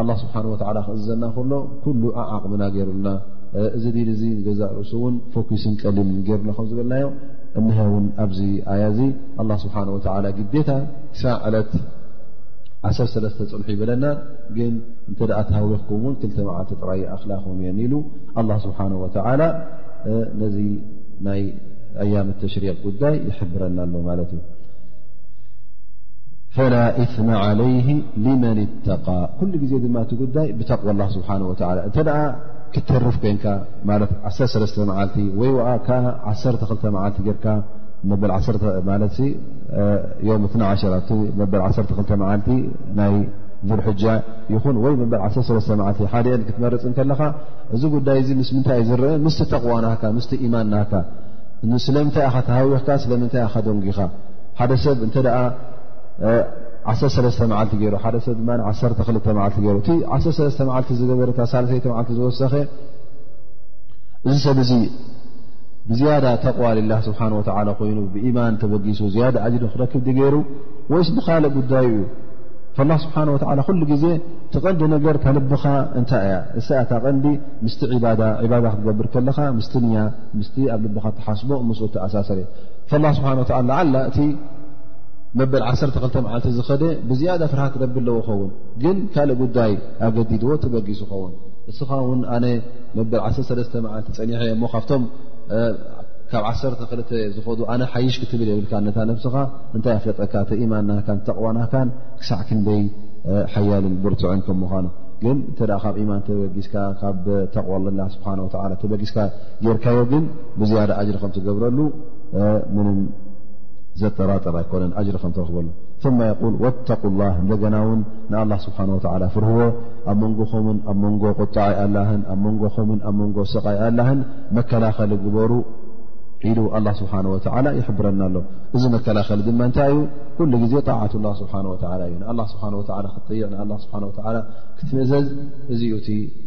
ኣላ ስብሓን ወላ ክእዝዘና ከሎ ኩሉ ኣዓቕምና ገይሩልና እዚ ዲን እዚ ንገዛእ ርእሱ እውን ፎኪስን ቀሊል ገይሩና ከም ዝበልናዮ እነሀ እውን ኣብዚ ኣያ እዚ ኣላ ስብሓን ወላ ግዴታ ክሳዕ ዕለት ዓሰር ሰለስተ ፅንሑ ይበለና ግን እንተ ደኣ ተሃዊኽኩም እውን ክልተ መዓልቲ ጥራይ ኣኽላኹም እየን ኢሉ ኣላ ስብሓን ወተዓላ ነዚ ናይ ኣያም ተሽሪቅ ጉዳይ ይሕብረና ኣሎ ማለት እዩ ፈላ እثመ ዓለይህ ልመን ተቃ ኩሉ ግዜ ድማ እቲ ጉዳይ ብተቕዋ ላ ስብሓ ወ እንተ ክትተርፍ ኮንካ ማለት 13 መዓልቲ ወይ ዓ ከ 12 መዓልቲ ርካ መበል ዓ12 መዓልቲ ናይ ዙልሕጃ ይኹን ወይ መበል 13 መዓልቲ ሓደ ን ክትመርፅ ከለኻ እዚ ጉዳይ እዚ ምስ ምንታይ እዩ ዝረአ ምስቲ ተቕዋ ናካ ምስቲ ኢማን ናካ ስለምንታይ ኻ ተሃዊኽካ ስለምንታይ ኻ ደንጊኻ ሓደ ሰብ እተ 1ሰለስተ መዓልቲ ገይሩ ሓደ ሰብ ድማ ዓሰርተ ክልተ መዓልቲ ገይሩ እቲ ዓሰሰለስተ መዓልቲ ዝገበረ እ ሳለሰይቲ መዓልቲ ዝወሰኸ እዚ ሰብ እዚ ብዝያዳ ተቕዋ ልላ ስብሓን ወተዓላ ኮይኑ ብኢማን ተበጊሱ ዝያዳ ኣጅሪ ክረክብ ገይሩ ወይስ ብካልእ ጉዳዩ እዩ ላ ስብሓን ወተዓላ ኩሉ ግዜ ትቐንዲ ነገር ተልብኻ እንታይ እያ እሳ እታ ቐንዲ ምስቲ ባዳ ክትገብር ከለኻ ምስቲ ንያ ምስቲ ኣብ ልብኻ ተሓስቦ ምስ ተኣሳሰር እየ ላ ስብሓን ወተላ ላዓላ እቲ መበል 12 መዓልቲ ዝኸደ ብዝያዳ ፍርሃት ረቢ ኣለዎ ኸውን ግን ካልእ ጉዳይ ኣገዲድዎ ተበጊሱ ኸውን እስኻ ውን ኣነ መበል 13 መዓልቲ ፀኒሐ እሞ ካብቶም ካብ 12 ዝኸዱ ኣነ ሓይሽ ክትብል የብልካ ነታ ነብስኻ እንታይ ኣፍለጠካ ተኢማንናካን ተቕዋናካን ክሳዕ ክንደይ ሓያልን ብርትዕን ከም ምዃኑ ግን እተ ካብ ኢማን ተበጊስካ ካብ ተቕዋ ላ ስብሓ ተበጊስካ ጌርካዮ ግን ብዝያዳ ኣጅሪ ከም ትገብረሉ ምንም ዘጠራጥር ኣይኮነን ኣጅሪ ከም ትረክበሉ ማ የል ወተق ላ እንደገና ውን ንኣላ ስብሓን ወላ ፍርህዎ ኣብ መንጎኹምን ኣብ መንጎ ቁጣዐ ኣላህን ኣብ መንጎኹምን ኣብ መንጎ ስቓይ ኣላህን መከላኸሊ ግበሩ ኢሉ ኣላ ስብሓን ወላ ይሕብረና ኣሎ እዚ መከላኸሊ ድማ እንታይ እዩ ኩሉ ግዜ ጣዓት ላ ስብሓን ወላ እዩ ንኣላ ስብሓን ወላ ክትጥይዕ ንኣ ስብሓ ወላ ክትምእዘዝ እዚዩ እቲ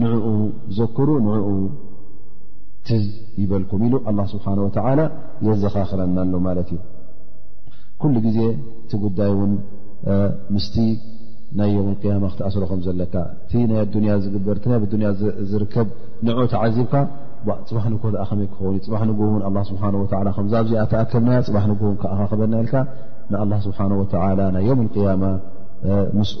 ንኡ ዘክሩ ንኡ ትዝ ይበልኩም ኢሉ ኣላ ስብሓን ወተዓላ የዘኻኽረና ኣሎ ማለት እዩ ኩሉ ግዜ እቲ ጉዳይ እውን ምስቲ ናይ ዮም ቅያማ ክትኣስሮ ከም ዘለካ እቲ ናይ ኣዱንያ ዝግበር እቲ ናይ ኣዱንያ ዝርከብ ንዑ ተዓዚብካ ፅባሕ ንግሆ ኣ ከመይ ክኸውን ዩ ፅባሕ ንግሆ እውን ኣ ስብሓ ወ ከምዛ ኣብዚኣ ተኣከብና ፅባሕ ንግሆ ከኣካክበና ኢልካ ንኣላ ስብሓን ወተላ ናይ ዮም ቅያማ ምስኡ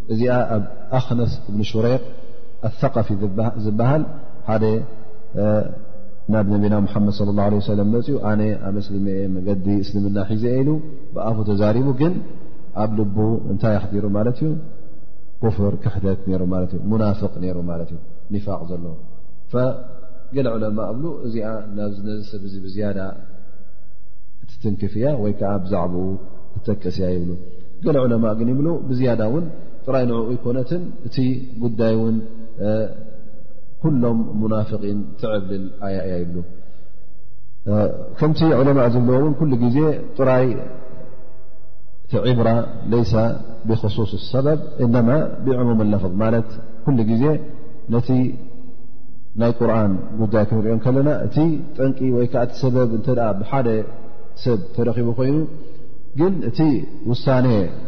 እዚኣ ኣብ ኣክነስ እብኒ ሹሬቅ ኣثቀፊ ዝበሃል ሓደ ናብ ነቢና ሓመድ صለ ه ሰለ መፅኡ ኣነ ኣብ ስልመ መገዲ እስልምና ሒዘ ኢሉ ብኣፉ ተዛሪቡ ግን ኣብ ልቡ እንታይ ኣሕዲሩ ማለት እዩ ኩፍር ክሕደት ሩ ማት እዩ ሙናፍቅ ሩ ማለት እዩ ኒፋቅ ዘለዎ ገለ ዕለማ እብሉ እዚኣ ናዚ ሰብ ዚ ብዝያዳ እትትንክፍ እያ ወይ ከዓ ብዛዕባኡ ትጠቅስ እያ ይብሉ ገለ ዑለማ ግን ይብሉ ብዝያዳ እውን ጥራይ ንዕኡ ይኮነትን እቲ ጉዳይ እውን ኩሎም ሙናፍቒን ትዕብልል ኣያ እያ ይብሉ ከምቲ ዑለማ ዝብልዎ እውን ኩሉ ግዜ ጥራይ እቲ ዕብራ ለይሰ ብክሱስ ሰበብ እነማ ብዕሙም ለፍظ ማለት ኩሉ ግዜ ነቲ ናይ ቁርን ጉዳይ ክንሪኦ ከለና እቲ ጠንቂ ወይ ከዓ እቲ ሰበብ እተ ብሓደ ሰብ ተረኪቡ ኮይኑ ግን እቲ ውሳነ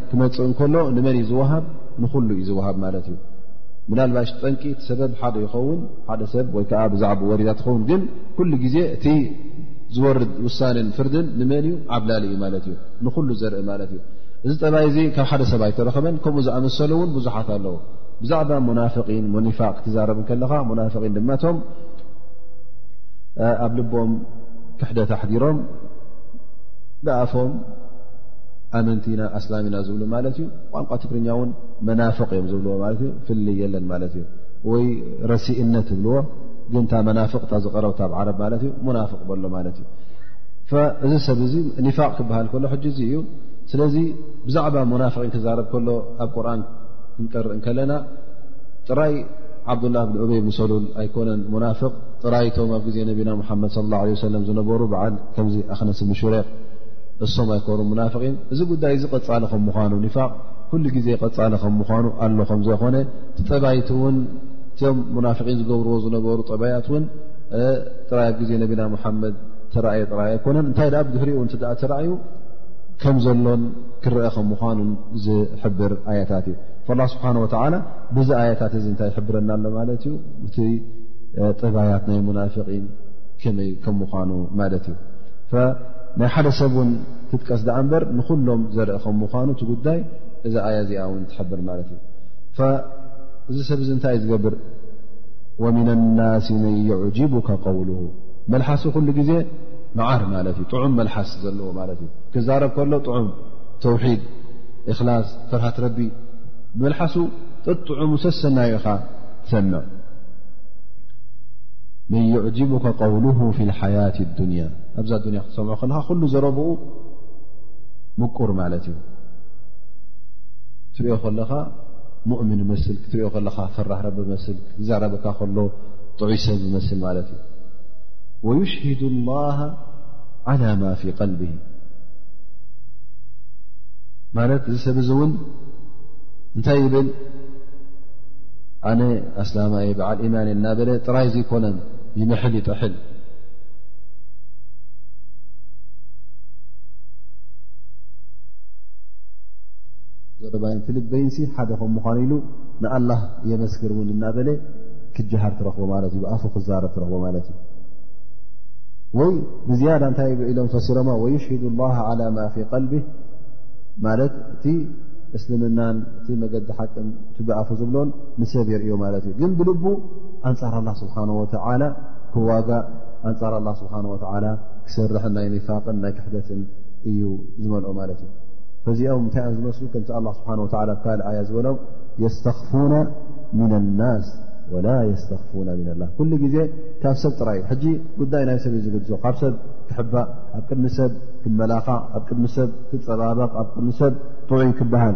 ክመፅእ እንከሎ ንመን እዩ ዝወሃብ ንኩሉ እዩ ዝወሃብ ማለት እዩ ምናልባሽ ጠንቂ እቲ ሰበብ ሓደ ይኸውን ሓደ ሰብ ወይ ከዓ ብዛዕባ ወሪዳ ትኸውን ግን ኩሉ ግዜ እቲ ዝወርድ ውሳነን ፍርድን ንመን እዩ ዓብላሊ እዩ ማለት እዩ ንኩሉ ዘርኢ ማለት እዩ እዚ ጠባይ እዚ ካብ ሓደ ሰብ ኣይተረኸበን ከምኡ ዝኣመሰሉ እውን ብዙሓት ኣለዉ ብዛዕባ ሙናፍቒን ሞኒፋቅ ትዛረብ ከለኻ ሙናፍቒን ድማ ቶም ኣብ ልቦም ክሕደት ኣሕዲሮም ብኣፎም ኣመንቲና ኣስላሚና ዝብሉ ማለት እዩ ቋንቋ ትግርኛ እውን መናፍቕ እዮም ዝብልዎ ማለት እዩ ፍል የለን ማለት እዩ ወይ ረሲእነት ዝብልዎ ግን እታ መናፍቕ እታ ዝቐረብታ ብ ዓረብ ማለት እዩ ሙናፍቕ በሎ ማለት እዩ እዚ ሰብ እዚ ኒፋቅ ክበሃል ከሎ ሕጂ እዚ እዩ ስለዚ ብዛዕባ ሙናፍቒን ክዛረብ ከሎ ኣብ ቁርን ክንቀርእ ከለና ጥራይ ዓብዱላ ብን ዑበይ ምሰሉል ኣይኮነን ሙናፍቕ ጥራይቶም ኣብ ግዜ ነቢና ሓመድ ለ ለ ዝነበሩ በዓል ከምዚ ኣክነስ እብኒ ሹሬቅ እሶም ኣይኮሩ ሙናፍቒን እዚ ጉዳይ እዚ ቐፃሊ ከም ምኳኑ ኒፋቅ ኩሉ ግዜ ቐፃሊ ከም ምኳኑ ኣሎ ከም ዘይኮነ እቲ ጠባይቲ እውን እትም ሙናፍቒን ዝገብርዎ ዝነበሩ ጠባያት እውን ጥራይ ኣብ ግዜ ነቢና ሙሓመድ ተረእየ ጥራይ ኣይኮነን እንታይ ኣ ብድሕሪኡ እ ተረእዩ ከም ዘሎን ክረአ ከም ምኳኑን ዝሕብር ኣያታት እዩ ላ ስብሓን ወተላ ብዚ ኣያታት እዚ እንታይ ይሕብረና ኣሎ ማለት እዩ እቲ ጠባያት ናይ ሙናፍቒን ከመይ ከም ምኳኑ ማለት እዩ ናይ ሓደ ሰብ ውን ትጥቀስ ዳኣ እምበር ንኩሎም ዘርኢ ከም ምኳኑ እቲ ጉዳይ እዚ ኣያ እዚኣ ውን ትሕብር ማለት እዩ እዚ ሰብ እዚ እንታይ እዩ ዝገብር ወምና ናሲ መን የዕጅቡካ ቀውሉ መልሓሱ ኩሉ ግዜ መዓር ማለት እዩ ጥዑም መልሓስ ዘለዎ ማለት እዩ ክዛረብ ከሎ ጥዑም ተውሒድ እክላስ ፍርሃት ረቢ መልሓሱ ጥጥዑ ሙሰሰናዩ ኢኻ ትሰምዕ መን ይዕጅቡካ ቀውሉሁ ፊ ልሓያት ኣዱንያ ኣብዛ ኣዱንያ ክትሰምዖ ከለካ ኩሉ ዘረብኡ ምቁር ማለት እዩ ክትሪኦ ከለኻ ሙእምን መስል ክትሪኦ ከለኻ ፈራሕ ረቢ መስል ክትዛረበካ ከሎ ጥዑይ ሰብ ዝመስል ማለት እዩ ወዩሽሂዱ ላሃ ዓላ ማ ፊ ቀልቢ ማለት እዚ ሰብ እዚ እውን እንታይ ይብል ኣነ ኣስላማ እየ በዓል ኢማን እየ እናበለ ጥራይ ዘይኮነን ይምሕል ይጥሕል ዘረባይን ትልበይንሲ ሓደ ከም ምዃኑ ኢሉ ንኣላ የመስክር እውን እናበለ ክጀሃር ትረኽቦ ማለት እዩ ብኣፉ ክዛረብ ትረኽቦ ማለት እዩ ወይ ብዝያዳ እንታይ ኢሎም ፈሲሮማ ወይሽሂዱ ላሃ ዓላ ማ ፊ ቀልቢ ማለት እቲ እስልምናን እቲ መገዲ ሓቅን እቲ ብኣፉ ዝብሎን ንሰብ የርእዮ ማለት እዩ ግን ብልቡ ኣንፃር ኣላ ስብሓን ወተላ ክዋጋ ኣንፃር ኣላ ስብሓን ወተላ ክሰርሕን ናይ ኒፋቅን ናይ ክሕደትን እዩ ዝመልኦ ማለት እዩ ፈዚኦም እንታይ እዮም ዝመስሉ ከምቲ ኣላ ስብሓን ወላ ብ ካልእ ኣያ ዝበሎም የስተኽፉና ምና ናስ ወላ የስተኽፉና ምና ላ ኩሉ ግዜ ካብ ሰብ ጥራይ እዩ ሕጂ ጉዳይ ናይ ሰብ እዩ ዝግድሶ ካብ ሰብ ክሕባእ ኣብ ቅድሚ ሰብ ክመላኻዕ ኣብ ቅድሚ ሰብ ክፀባበቕ ኣብ ቅድሚ ሰብ ጥዑይ ክበሃል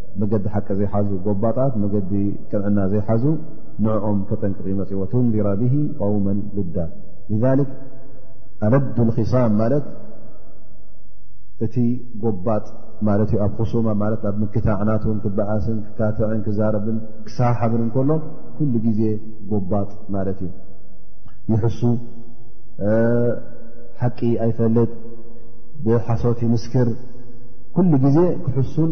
መገዲ ሓቂ ዘይሓዙ ጎባጣት መገዲ ቅንዕና ዘይሓዙ ንዕኦም ከጠንቅቕ ይመፅዎ ትንዚራ ብ ቃውመ ሉዳ ኣለዱ ክሳም ማለት እቲ ጎባጥ ማለት ዩ ኣብ ክሱማ ማለት ኣብ ምክታዕናትን ክበኣስን ክካትዕን ክዛረብን ክሰሓሓብን እንከሎ ኩሉ ግዜ ጎባጥ ማለት እዩ ይሕሱ ሓቂ ኣይፈልጥ ብሓሶት ይምስክር ኩሉ ግዜ ክሕሱን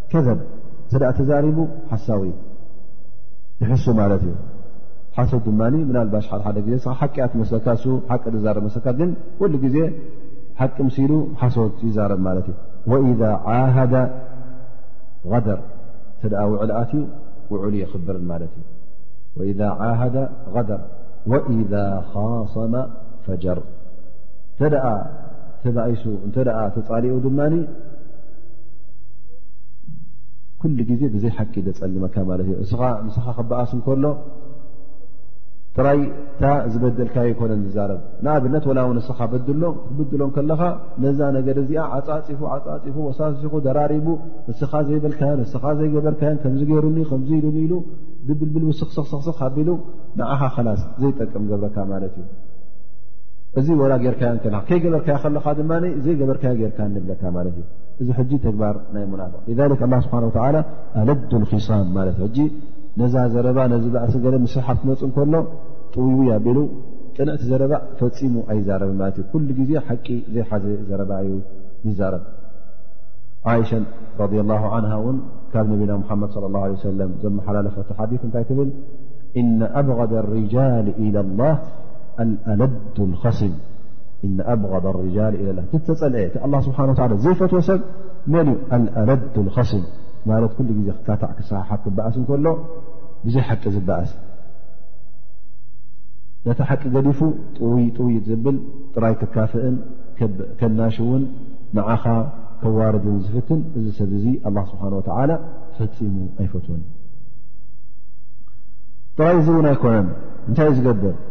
ከዘብ እተ ተዛሪቡ ሓሳዊ ትሕሱ ማለት እዩ ሓሶ ድማ ምናልባሽ ሓሓደ ግዜ ስ ሓቂ እያ ትመስለካ ን ሓቂ ዝዛረብ መስለካ ግን ኩሉ ግዜ ሓቂ ምስኢሉ ሓሶት ይዛረብ ማለት እዩ ወኢዛ ዓሃደ ደር እተ ውዕል ኣት እዩ ውዕሉ የኽብርን ማለት እዩ ወኢ ዓሃደ ደር ወኢዛ ኻሰመ ፈጀር እተ ተባኢሱ እተ ተፃሊኡ ድማ ኩሉ ግዜ ብዘይ ሓቂ ዘፀልመካ ማለት እዩ እስኻ ንስኻ ክበኣስ እንከሎ ጥራይ እታ ዝበደልካ ይኮነን ዝዛረብ ንኣብነት ወላ ውን ንስኻ በድሎ ክትብድሎ ከለኻ ነዛ ነገር እዚኣ ዓፃፂፉ ዓፃፂፉ ወሳሲኹ ደራሪቡ ንስኻ ዘይበልካዮን ንስኻ ዘይገበርካዮን ከምዚ ገይሩኒ ከምዚ ኢሉኒ ኢሉ ድብልብል ውስኽስኽስኽ ኣቢሉ ንዓኻ ከላስ ዘይጠቅም ገብረካ ማለት እዩ እዚ ወላ ጌርካዮ ከለካ ከይገበርካዮ ከለካ ድማ ዘይገበርካዮ ጌርካ ንብለካ ማለት እዩ እዚ ሕጂ ተግባር ናይ ሙናፍቅ ذ ላ ስብሓን ወላ ኣለዱ ኺሳም ማለት ሕጂ ነዛ ዘረባ ነዚ ባእሲ ገለ ምስሓብ ክመፅ ከሎ ጥውይዊ ኣቢሉ ቅንዕቲ ዘረባ ፈፂሙ ኣይዛረብ ማለት እዩ ኩሉ ግዜ ሓቂ ዘይሓዘ ዘረባ እዩ ዝዛረብ ይሸ ረ ላ ን ውን ካብ ነቢና ሓመድ صለ ه ለ ሰለም ዘመሓላለፈቲ ሓዲ እንታይ ትብል እነ ኣብغደ ርጃል ኢላ ላ ኣለዱ ኸስም እነ ኣብغض الርጃል ኢለ ትተፀልዐ እቲ ኣላ ስብሓ ዘይፈትዎ ሰብ መን እዩ ኣልኣለዱ ኸስም ማለት ኩሉ ግዜ ክካታዕ ክሰሓሓት ክበኣስ እንከሎ ብዘይ ሓቂ ዝበኣስ ነቲ ሓቂ ገዲፉ ጥውይ ጥውይ ዝብል ጥራይ ክካፍእን ከናሽውን ንዓኻ ከዋርድን ዝፍትን እዚ ሰብ እዚ ኣላ ስብሓ ወተላ ፈፂሙ ኣይፈትዎን ጥራይ እዚ እውን ኣይኮነን እንታይ እዩ ዝገብር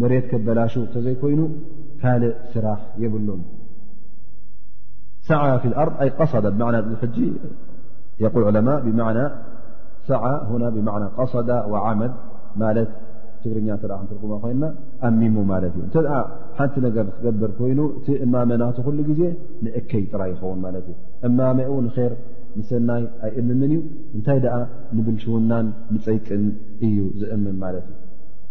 መሬት ከበላሹ እተዘይኮይኑ ካልእ ስራሕ የብሉን ሰዓ ፊ ኣር ኣይ ቀሰደ ብና ሕጂ የል ዕለማ ብና ሰዓ ና ብና ቀሰዳ ዓመድ ማለት ትግርኛ ተ ክንትርጉማ ኮይና ኣሚሙ ማለት እዩ እተ ሓንቲ ነገር ክትገብር ኮይኑ እቲ እማመ ናቱ ኩሉ ግዜ ንእከይ ጥራይ ይኸውን ማለት እዩ እማመኡ ንር ንሰናይ ኣይእምምን እዩ እንታይ ደኣ ንብልሽውናን ንፀይቅን እዩ ዝእምን ማለት እዩ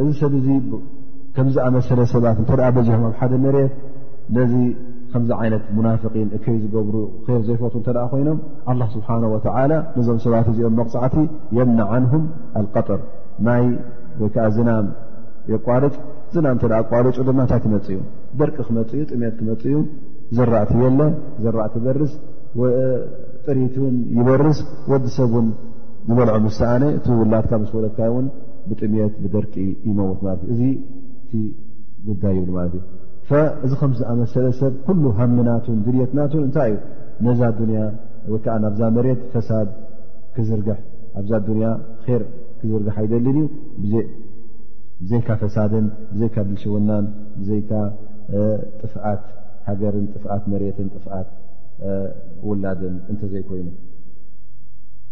እዚ ሰብ እዚ ከምዚ ኣመሰለ ሰባት እንተ በዚሖም ኣብ ሓደ መሬት ነዚ ከምዚ ዓይነት ሙናፍቒን እከይ ዝገብሩ ር ዘይፈት እተ ኮይኖም ኣላ ስብሓን ወተላ ነዞም ሰባት እዚኦም መቕፃዕቲ የምና ዓንሁም ኣልቀጥር ማይ ወይ ከዓ ዝናም የቋርፅ ዝናም እተ ኣቋርፁ ድማ እንታይ ክመፅ እዩ ደርቂ ክመፅ እዩ ጥሜት ክመፅ እዩ ዘራእቲ የለ ዘራእቲ በርስ ጥሪት ውን ይበርስ ወዲ ሰብ ውን ዝበልዖ ምስተኣነ እቲ ውላድካ ምስ ወለድካ ውን ብጥምት ብደርቂ ይመውት ማት እዩ እዚ እቲ ጉዳይ ይብሉ ማለት እዩ እዚ ከምዝኣመሰለ ሰብ ኩሉ ሃምናቱን ድልትናቱን እንታይ እዩ ነዛ ዱንያ ወይ ከዓ ናብዛ መሬት ፈሳድ ክዝርግሕ ኣብዛ ዱንያ ር ክዝርግሕ ኣይደልን እዩ ብዘይካ ፈሳድን ብዘይካ ብልሽውናን ብዘይካ ጥፍኣት ሃገርን ጥፍኣት መሬትን ጥፍኣት ውላድን እንተዘይኮይኑ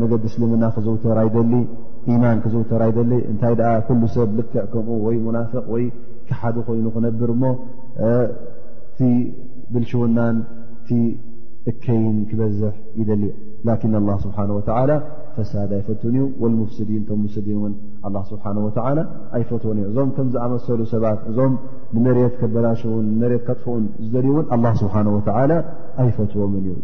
መገዲ እስልምና ክዝውተር ኣይደሊ ኢማን ክዝውተር ኣይደሊ እንታይ ደኣ ኩሉ ሰብ ልክዕ ከምኡ ወይ ሙናፍቅ ወይ ክሓዲ ኮይኑ ክነብር እሞ እቲ ብልሽውናን እቲ እከይን ክበዝሕ ይደሊ ላኪን ኣላ ስብሓን ወተላ ፈሳድ ኣይፈትን እዩ ወልሙፍስዲን ቶም ሙፍስዲን እውን ኣላ ስብሓን ወተላ ኣይፈትዎን እዩ እዞም ከም ዝኣመሰሉ ሰባት እዞም ንመሬት ከበላሽውን ንመሬት ከጥፍኡን ዝደልዩ እውን ኣላ ስብሓን ወተላ ኣይፈትዎምን እዩ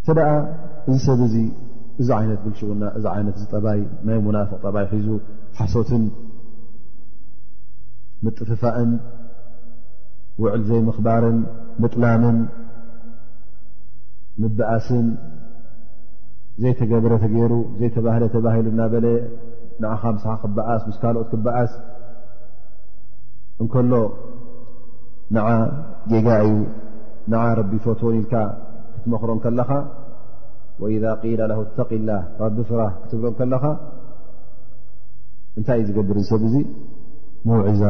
እተ ደኣ እዚ ሰብ እዚ እዚ ዓይነት ብልሽውና እዚ ዓይነት እዚ ጠባይ ናይ ሙናፍቅ ጠባይ ሒዙ ሓሶትን ምጥፍፋእን ውዕል ዘይምኽባርን ምጥላምን ምበኣስን ዘይተገብረ ተገይሩ ዘይተባህለ ተባሂሉ እናበለ ንዓኻ ምስኻ ክበኣስ ምስ ካልኦት ክበኣስ እንከሎ ንዓ ጌጋ እዩ ንዓ ረቢ ፎትዎን ኢልካ ክትመኽሮ ከለኻ ወኢዛ ቂላ ለ ተቂ ላ ራቢ ፍራ ክትብሎ ከለኻ እንታይ እዩ ዝገብር ዝሰብ እዙ መውዒዛ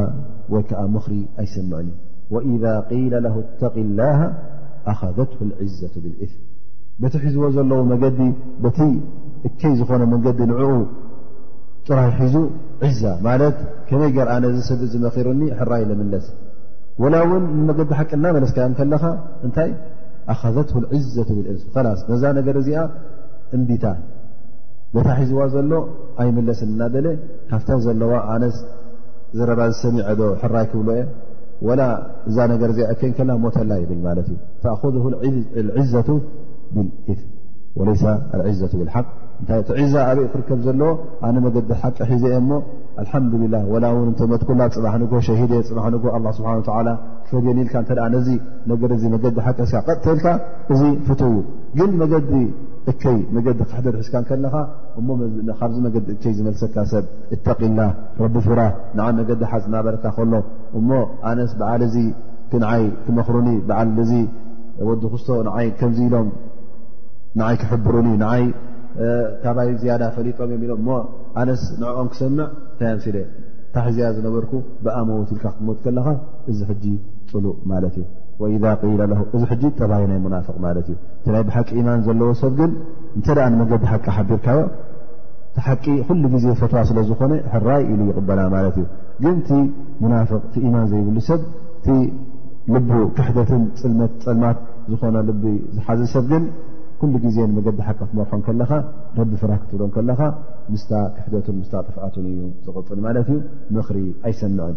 ወይ ከዓ ምኽሪ ኣይሰምዕን እዩ ወኢዛ ቂለ ለ ተቂ ላ ኣኸዘት ልዕዘቱ ብልእፍ በቲ ሒዝዎ ዘለዉ መገዲ በቲ እከይ ዝኾነ መንገዲ ንዕኡ ጥራይ ሒዙ ዕዛ ማለት ከመይ ገርኣ ነዚ ሰብ ዝመኺሩኒ ሕራይ ለምለስ ወላ እውን ንመገዲ ሓቂ እናመለስካዮ ከለኻ እንታይ ኣኸዘት ልዕዘት ብልእዝ ላስ ነዛ ነገር እዚኣ እምቢታ ቦታ ሒዝዋ ዘሎ ኣይምለስን እናበለ ካብታ ዘለዋ ኣነስ ዘረባ ዝሰሚዐ ዶ ሕራይ ክብሎ እየ ወላ እዛ ነገር እዚኣ እከን ከላ ሞተላ ይብል ማለት እዩ ተእኸዙ ዕዘቱ ብልእፍ ወለይሳ ኣልዕዘቱ ብልሓቅ እንታይ እቲ ዒዛ ኣበይ ክርከብ ዘለዎ ኣነ መገዲ ሓቂ ሒዘ እየ እሞ ኣልሓምዱላ ወላ እውን እተመትኩላ ፅባሕ ንጎ ሸሂደ ፅባሕ ንጎ ስብሓ ክፈድየን ኢልካ እተ ነዚ መገዲ እዚ መገዲ ሓቂ ሒዝካ ቀጥተ ኢልካ እዚ ፍትው እዩ ግን መገዲ እከይ መገዲ ክሕደር ሒዝካ ከለኻ እሞ ካብዚ መገዲ እከይ ዝመልሰካ ሰብ እተቂላ ረቢ ፍራ ንዓ መገዲ ሓፅ ናበረካ ከሎ እሞ ኣነስ በዓል እዚ ክንዓይ ክመኽሩኒ በዓል እዚ ወዲ ክስቶ ንዓይ ከምዚ ኢሎም ንዓይ ክሕብሩኒ ንዓይ ካባይ ዝያዳ ፈሊጦም እዮም ኢሎም እሞ ኣነስ ንዕኦም ክሰምዕ እንታይ ኣምሲለ ታሕዚያ ዝነበርኩ ብኣመወት ኢልካ ክትሞት ከለኻ እዚ ሕጂ ፅሉእ ማለት እዩ ወኢዛ ቂለ ለሁ እዚ ሕጂ ጠባይ ናይ ሙናፍቕ ማለት እዩ እቲ ናይ ብሓቂ ኢማን ዘለዎ ሰብ ግን እንተ ደኣ ንመገዲ ሓቂ ሓቢርካዮ እቲ ሓቂ ኩሉ ግዜ ፈትዋ ስለ ዝኾነ ሕራይ ኢሉ ይቕበላ ማለት እዩ ግን እቲ ሙናፍቕ እቲ ኢማን ዘይብሉ ሰብ እቲ ልቡ ክሕደትን ፅልመት ፀልማት ዝኾነ ልቢ ዝሓዘ ሰብ ግን ኩሉ ግዜ ንመገዲ ሓቂ ክትመርሖን ከለኻ ረቢ ፍራህ ክትብሎን ከለኻ ምስታ ክሕደቱን ምስታ ጥፍኣቱን እዩ ዝቕፅል ማለት እዩ ምኽሪ ኣይሰምዕን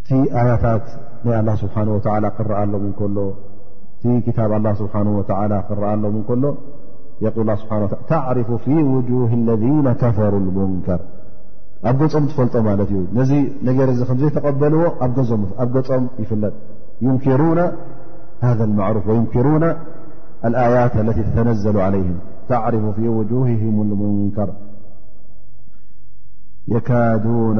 آيت الله سبحانه ولى أ ك الله سبحانه ولى أ ل ل ل ه تعرف في وجوه الذين كفروا المنكر ኣ ም تفلጦ نر زيتقبلዎ م يفلጥ يمكرون هذا المعرف يكرن الآيات التي تتنزل عليهم تعرف في وجوههم المنكر يكادون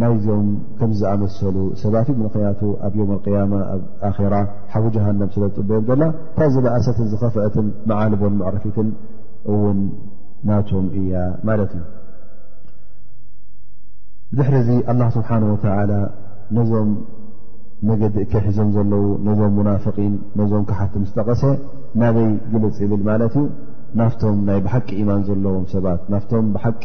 ናይዞም ከም ዝኣመሰሉ ሰባት እዩ ምክንያቱ ኣብ ዮም ያማ ኣብ ኣራ ሓዊ ጀሃንም ስለ ዝጥበዮም ዘላ እታ ዝበእሰትን ዝኸፍአትን መዓልቦን መዕረፊትን እውን ናቶም እያ ማለት እዩ ድሕሪ እዚ ኣላ ስብሓን ወተላ ነዞም መገዲ እከሒዞም ዘለዉ ነዞም ሙናፍቒን ነዞም ክሓቲ ምስ ጠቐሰ ናበይ ግልፅ ይብል ማለት እዩ ናፍቶም ናይ ብሓቂ ኢማን ዘለዎም ሰባት ናፍቶም ብሓቂ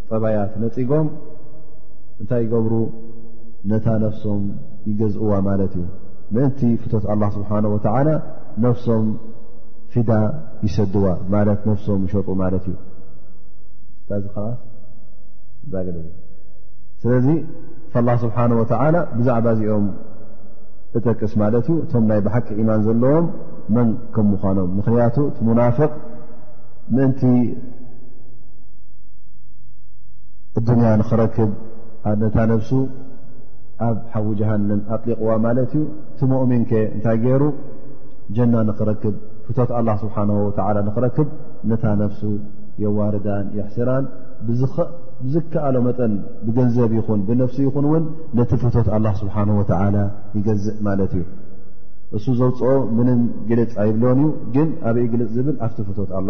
ጠባያት ነፂጎም እንታይ ይገብሩ ነታ ነፍሶም ይገዝእዋ ማለት እዩ ምእንቲ ፍቶት ኣላ ስብሓን ወተዓላ ነፍሶም ፊዳ ይሰድዋ ማለት ነፍሶም ይሸጡ ማለት እዩ እታዚ ከ ዛገ ስለዚ ላ ስብሓን ወተዓላ ብዛዕባ እዚኦም እጠቅስ ማለት እዩ እቶም ናይ ብሓቂ ኢማን ዘለዎም መን ከም ምዃኖም ምኽንያቱ እቲ ሙናፍቅ ምእንቲ እዱንያ ንኽረክብ ኣነታ ነብሱ ኣብ ሓዊ ጀሃንም ኣጥሊቕዋ ማለት እዩ እቲ ሞእሚን ከ እንታይ ገይሩ ጀና ንኽረክብ ፍቶት ኣላ ስብሓን ወላ ንኽረክብ ነታ ነብሱ የዋርዳን የሕስራን ብዝከኣሎ መጠን ብገንዘብ ይኹን ብነፍሲ ይኹን እውን ነቲ ፍቶት ኣላ ስብሓን ወላ ይገዝእ ማለት እዩ እሱ ዘውፅኦ ምንም ግልፅ ኣይብሎን እዩ ግን ኣበይ ግልፅ ዝብል ኣብቲ ፍቶት ኣላ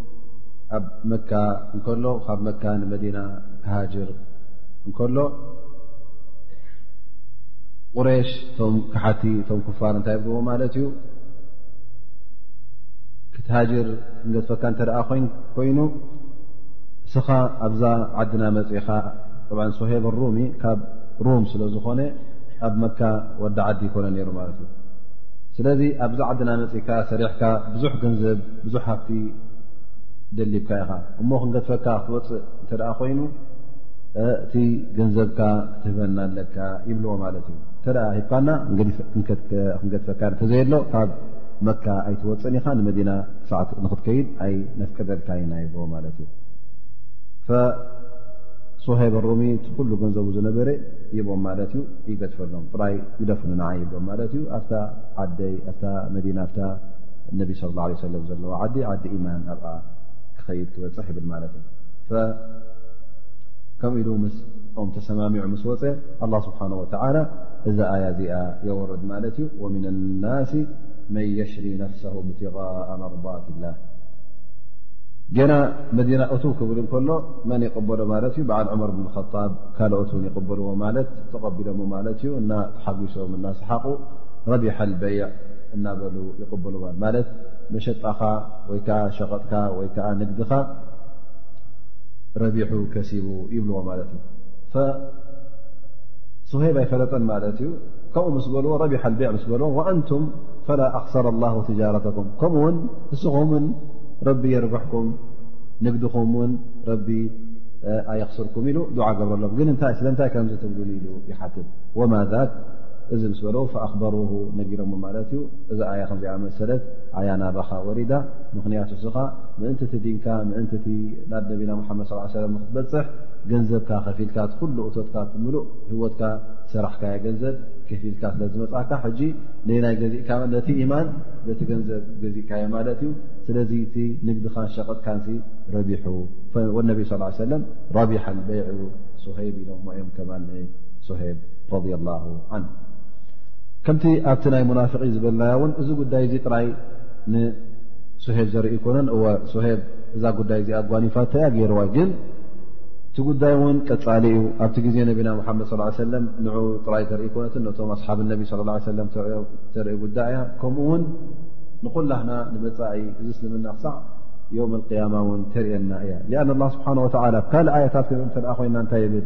ኣብ መካ እንከሎ ካብ መካ ንመዲና ክሃጅር እንከሎ ቁሬሽ እቶም ክሓቲ እቶም ክፋር እንታይ ብዎ ማለት እዩ ክትሃጅር ንገድፈካ እንተ ኮይ ኮይኑ እስኻ ኣብዛ ዓድና መፅእኻ ብ ሶሄብ ሩሚ ካብ ሩም ስለ ዝኾነ ኣብ መካ ወዲ ዓዲ ይኮነ ነይሩ ማለት እዩ ስለዚ ኣብዛ ዓድና መፅእካ ሰሪሕካ ብዙሕ ገንዘብ ብዙሕ ሃፍቲ ደሊብካ ኢኻ እሞ ክንገድፈካ ክትወፅእ እንተ ኮይኑ እቲ ገንዘብካ ክትህበና ኣለካ ይብልዎ ማለት እዩ እተ ሂብካና ክንገድፈካ ተዘየሎ ካብ መካ ኣይትወፅእን ኢኻ ንመዲና ሰዓት ንክትከይድ ኣይ ነፍቀደልካ ኢና ይብልዎ ማለት እዩ ሶሃይ በሮሚ እቲ ኩሉ ገንዘቡ ዝነበረ ይቦም ማለት እዩ ይገድፈሎም ጥራይ ግደፍሉ ንዓ ይብሎም ማለት እዩ ኣብታ ዓደይ ኣታ መዲና ነቢ صለ ه ሰለ ዘለዎ ዓዲ ዓዲ ኢማን ኣብኣ ክኸይድ ክበፅሕ ይብል ማለት እዩ ከምኡ ኢሉ ምስ ኦም ተሰማሚዑ ምስ ወፀ ኣላ ስብሓን ወተላ እዛ ኣያ እዚኣ የወርድ ማለት እዩ ወምን ናሲ መን የሽሪ ነፍሰ ብትغ መርضት ላህ ገና መዲና እቱ ክብል ከሎ መን ይቕበሎ ማለት እዩ በዓል ዑመር ብን ጣብ ካልኦት ን ይቕበልዎ ማለት ተቐቢሎሞ ማለት እዩ እና ተሓጒሶም እናሰሓቑ ረቢሓ ልበይዕ እናበሉ ይቕበልዋ ማለት መሸጣኻ ወይ ከዓ ሸቐጥካ ወይ ከዓ ንግድኻ ረቢሑ ከሲቡ ይብልዎ ማለት እዩ ሶሄብ ኣይፈለጠን ማለት እዩ ከምኡ ምስ በልዎ ረቢሓ ልቤዕ ምስ በልዎ ወኣንቱም ፈላ ኣክሰረ ላ ትጃረተኩም ከምኡ ውን ንስኹም ውን ረቢ የርብሕኩም ንግድኹም ውን ረቢ ኣየኽስርኩም ኢሉ ዱዓ ገብረሎም ግን እንታይ ስለምንታይ ከምዚ ትብሉ ኢሉ ይሓትት ወማ ዛክ እዚ ምስ በሎ ፈኣክበሩ ነጊሮሞ ማለት እዩ እዚ ኣያ ከምዚኣ መሰለት ኣያ ናባኻ ወሪዳ ምኽንያቱ እስኻ ምእንቲ እቲ ዲንካ ምእንቲ እቲ ናብ ነቢና ሓመድ ስ ሰለ ክትበፅሕ ገንዘብካ ከፊልካ ትኩሉ እቶትካ ትምሉእ ህወትካ ሰራሕካዮ ገንዘብ ከፊልካ ስለ ዝመፅእካ ሕጂ ንናይ ገዚእካ ነቲ ኢማን ነቲ ገንዘብ ገዚእካዮ ማለት እዩ ስለዚ እቲ ንግድኻን ሸቐጥካን ረቢሑ ወነቢ ስ ሰለም ራቢሓ በይዑ ሶሄብ ኢሎሞ እዮም ከማ ሶሄብ ከምቲ ኣብቲ ናይ ሙናፍቒ ዝበልናዮ እውን እዚ ጉዳይ እዚ ጥራይ ንሶሄብ ዘርኢ ኮነን እወ ሶሄብ እዛ ጉዳይ እዚ ኣጓኒፋተ እያ ገይርዋ ግን እቲ ጉዳይ እውን ቀፃሊ እዩ ኣብቲ ግዜ ነቢና ሙሓመድ ስ ሰለም ንኡ ጥራይ ተርኢ ኮነትን ነቶም ኣስሓብ ነቢ ስ ሰለም ተርኢ ጉዳይ እያ ከምኡ ውን ንኩላህና ንመፃኢ እዚ እስልምና ክሳዕ ዮም ቅያማ እውን ተርእየና እያ ኣን ስብሓ ወላ ካልእ ኣያታት ክርኢ እተ ኮይና እንታይ ይብል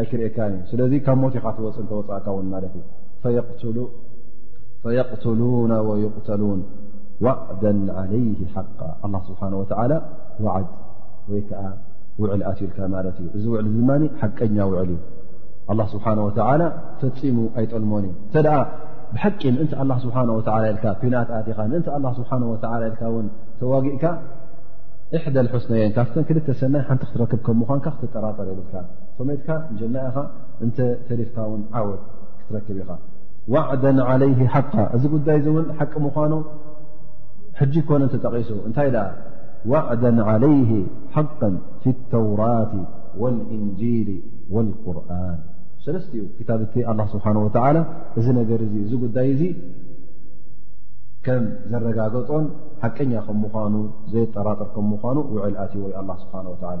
ኣይክርእካን እዩ ስለዚ ካብ ሞት ኢኻ ትወፅ እንተወፃእካ ውን ማለት እዩ ፈየቅትሉና ወይቅተሉን ዋዕደ ዓለይ ሓቃ ኣላ ስብሓን ወተላ ዋዓድ ወይ ከዓ ውዕል ኣትዩልካ ማለት እዩ እዚ ውዕል ድማ ሓቀኛ ውዕል እዩ ኣላ ስብሓን ወተላ ፈፂሙ ኣይጠልሞን እዩ እንተ ብሓቂ ምእንቲ ኣላ ስብሓን ወላ ኢልካ ኩናት ኣትኻ ምእንቲ ኣላ ስብሓን ወላ ኢልካ ውን ተዋጊእካ እሕደል ሑስነየን ካብተን ክልተ ሰናይ ሓንቲ ክትረክብ ከም ምኳንካ ክትጠራጠር የለ ቶሜትካ ጀና ኢኻ እንተ ተሪፍካ ውን ዓወት ክትረክብ ኢኻ ዋዕደ ለይ ሓቃ እዚ ጉዳይ እዚ እውን ሓቂ ምኳኑ ሕጂ ኮነ ተጠቂሱ እንታይ ደኣ ዋዕደ ለይ ሓቃ ፊ ተውራት ወልእንጂል ወልቁርን ሰለስተ ዩ ክታብ እቲ ኣላ ስብሓን ወተላ እዚ ነገር እዚ እዚ ጉዳይ እዚ ከም ዘረጋገጦን ሓቀኛ ከም ምኳኑ ዘየጠራጠር ከም ምኳኑ ውዕል ኣትዎ ዩ ኣላ ስብሓን ወተላ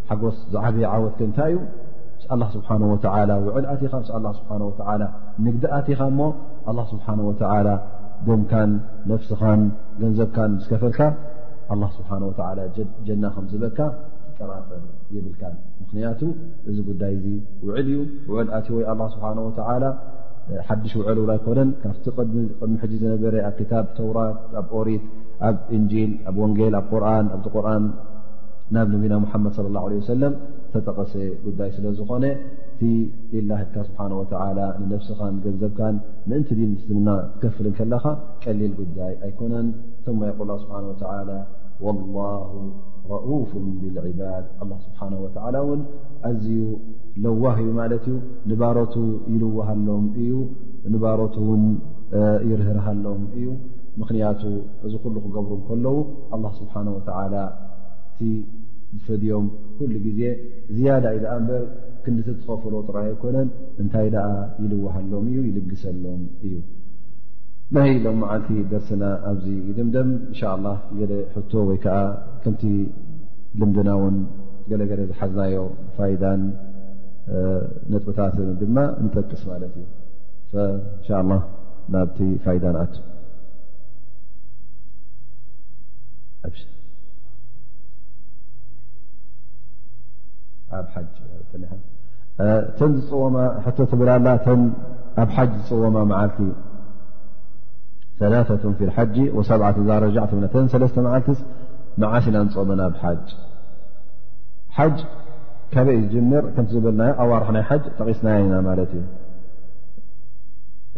ሓጎስ ዝዓበየ ዓወት ከ እንታይ እዩ ምስ ኣላ ስብሓን ወተላ ውዕል ኣቲኻ ምስ ኣላ ስብሓን ወተላ ንግዲ ኣቲኻ እሞ ኣላ ስብሓን ወተላ ደምካን ነፍስኻን ገንዘብካን ምስ ከፈልካ ኣላ ስብሓን ወተላ ጀና ከም ዝበካ ትጠራጠር ይብልካ ምክንያቱ እዚ ጉዳይ እዚ ውዕል እዩ ውዕል ኣቲ ወይ ኣላ ስብሓን ወተላ ሓድሽ ውዕል ውላ ኣይኮነን ካብቲ ቅድሚ ሕጂ ዝነበረ ኣብ ክታብ ተውራት ኣብ ኦሪት ኣብ እንጂል ኣብ ወንጌል ኣብ ቁርን ኣብዚ ቁርን ናብ ነቢና ሙሓመድ صለ ላه ለ ሰለም ተጠቐሰ ጉዳይ ስለ ዝኾነ እቲ ኢላ ህካ ስብሓን ወተላ ንነብስኻን ገንዘብካን ምእንቲ ዲን ምስልምና ትከፍል ከለኻ ቀሊል ጉዳይ ኣይኮነን ማ የቁል ስብሓ ወላ ወላሁ ረኡፍ ብልዕባድ ኣላ ስብሓን ወተላ እውን ኣዝዩ ለዋህ እዩ ማለት እዩ ንባሮቱ ይልዋሃሎም እዩ ንባሮቱ እውን ይርህርሃሎም እዩ ምኽንያቱ እዚ ኩሉ ክገብሩ ከለዉ ኣላ ስብሓን ወተላ እቲ ዝፈድዮም ኩሉ ግዜ ዝያዳ እዩ ኣ እበር ክንዲቲ ትኸፍሎ ጥራይ ኣይኮነን እንታይ ደኣ ይልዋሃሎም እዩ ይልግሰሎም እዩ ናይ ሎም መዓልቲ ደርስና ኣብዚ ይድምደም እንሻ ላ ገለ ሕቶ ወይ ከዓ ከምቲ ልምድና ውን ገለገለ ዝሓዝናዮ ፋይዳን ነጥብታት ድማ ንጠቅስ ማለት እዩ እንሻ ላ ናብቲ ፋይዳ ንኣት ተን ዝፅወማ ሕቶ ትብል ኣላ ተን ኣብ ሓጅ ዝፅወማ መዓልቲ ሰላፈ ፊ ሓጂ ወሰብዓት እዛ ረጃዕ ትብ ተን ሰለስተ መዓልቲ መዓስ ኢና ንፅኦመን ኣብ ሓጅ ሓጅ ካበይ ዝጅምር ከምቲ ዝበልናዮ ኣዋርሒ ናይ ሓጅ ጠቒስናዮ ኢና ማለት እዩ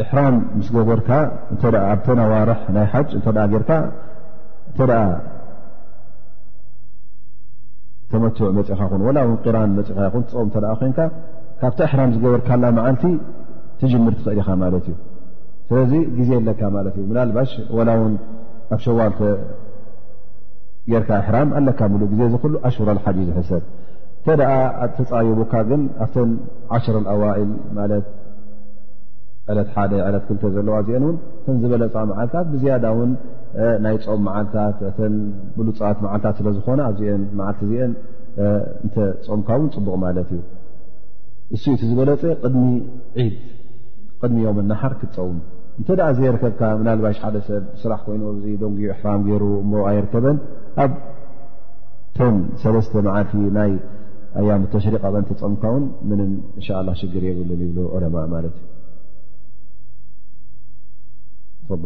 እሕራም ምስ ገበርካ እተ ኣብተን ኣዋርሕ ናይ ሓጅ እተ ጌርካ እተ ተመትዕ መፅኻ ኹን ወላ ውን ቂራን መፅኻ ይኹን ትፀም እተ ኮንካ ካብቲ ኣሕራም ዝገበርካላ መዓልቲ ትጅምር ትኽእል ኢኻ ማለት እዩ ስለዚ ግዜ ኣለካ ማለት እዩ ምናልባሽ ወላ ውን ኣብ ሸዋል ጌርካ ኣሕራም ኣለካ ምሉ ግዜ ዚ ሉ ኣሽሁር ሓጅ እዩ ዝሕሰብ እተ ተፃይቡካ ግን ኣብተን ዓሽር ኣዋኢል ማለት ዕለት ሓደ ዕለት ክልተ ዘለዋ እዚአን እውን ተን ዝበለፃ መዓልታት ብዝያዳ ውን ናይ ፆም መዓልታት እተን ብሉፃት መዓልታት ስለ ዝኾነ ኣብዚአን መዓልቲ እዚአን እንተ ፆምካ እውን ፅቡቕ ማለት እዩ እሱ እቲ ዝበለፀ ቅድሚ ዒድ ቅድሚ ዮም ናሓር ክትፀውም እንተ ደኣ ዘየርከብካ ምናልባሽ ሓደ ሰብ ስራሕ ኮይኑ እዚ ደንጉ ሕራም ገይሩ እሞ ኣይርከበን ኣብ ተን ሰለስተ መዓልቲ ናይ ኣያም ተሽሪቅ ኣብ እንተ ፀምካ እውን ምንም እንሻ ላ ሽግር የብሉን ይብሉ ዑለማ ማለት እዩ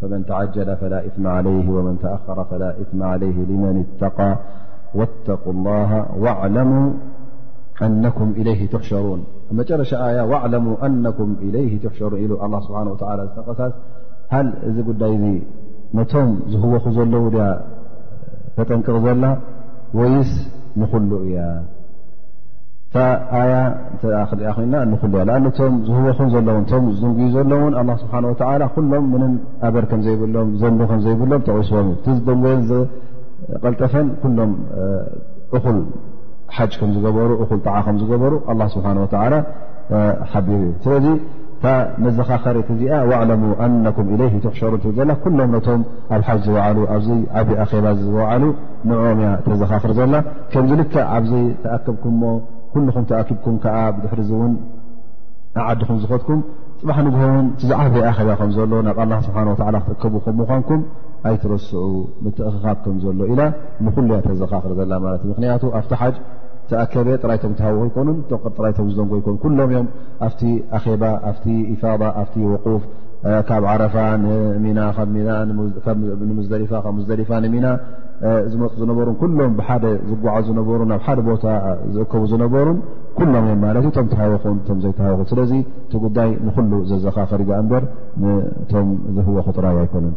فمن تعجل فلا إثم عليه ومن تأخر فلا اثم عليه لمن اتقى واتقوا الله واعلموا أنكم إليه تحشرون مرش ية واعلمو أنكم إليه تحشرون الله سبحانه وتعلى تق هل ዚ دي نቶم زهوخ ዘلو تጠنقق ዘل ويس نخل እي እታ ኣያ እተ ክሪኣ ኮይና ንኩሉ እያ ኣ ቶም ዝህወኹን ዘለውን ቶም ዝዝንጉዩ ዘለውን ኣላ ስብሓን ወተላ ኩሎም ምንም ኣበር ከም ዘይብሎም ዘንቢ ከም ዘይብሎም ተቂስዎም እዩ ዝደንጎየን ዝቐልጠፈን ኩሎም እኹል ሓጅ ከም ዝገበሩ እኹል ጣዓ ከም ዝገበሩ ኣላ ስብሓን ወተላ ሓቢሩ እዩ ስለዚ እታ መዘኻኸሪት እዚኣ ዋዕለሙ ኣነኩም ኢለይ ትሕሸሩ ትብል ዘላ ኩሎም ነቶም ኣብ ሓጅ ዝወዓሉ ኣብዚ ዓብ ኣኼባ ዝወዓሉ ንዕኦም እያ ተዘኻኽር ዘላ ከምዚ ልክዕ ኣብዚ ተኣከብኩምሞ ኩልኹም ተኣኪብኩም ከዓ ብድሕሪ ዚ እውን ንዓድኹም ዝኸትኩም ፅባሕ ንግሆ ውን ትዝዓበየ ኣኼባ ከም ዘሎ ናብ ኣላ ስብሓን ወላ ክትእከቡ ከም ምኳንኩም ኣይትረስዑ ምትእኽኻብ ከም ዘሎ ኢላ ንኹሉ እያ ተዘኻኽር ዘላ ማለት እዩ ምክንያቱ ኣብቲ ሓጅ ተኣከበ ጥራይቶም ተሃወ ይኮኑን ጥራይቶም ዝደንጎ ይኮኑ ኩሎም እዮም ኣብቲ ኣኼባ ኣብቲ ኢፋባ ኣብቲ ወቁፍ ካብ ዓረፋ ንሚና ካብ ሚና ንሙዘሊፋ ካብ ሙዘሊፋ ንሚና ዝመፁ ዝነበሩን ኩሎም ብሓደ ዝጓዓዙ ዝነበሩን ናብ ሓደ ቦታ ዝእከቡ ዝነበሩን ኩሎም እዮም ማለት እዩ ቶም ተሃወኹን ቶም ዘይተሃወኹን ስለዚ እቲ ጉዳይ ንኩሉ ዘዘኻኸር ዩ እበር ንቶም ዝህወኹ ጥራይ ኣይኮነን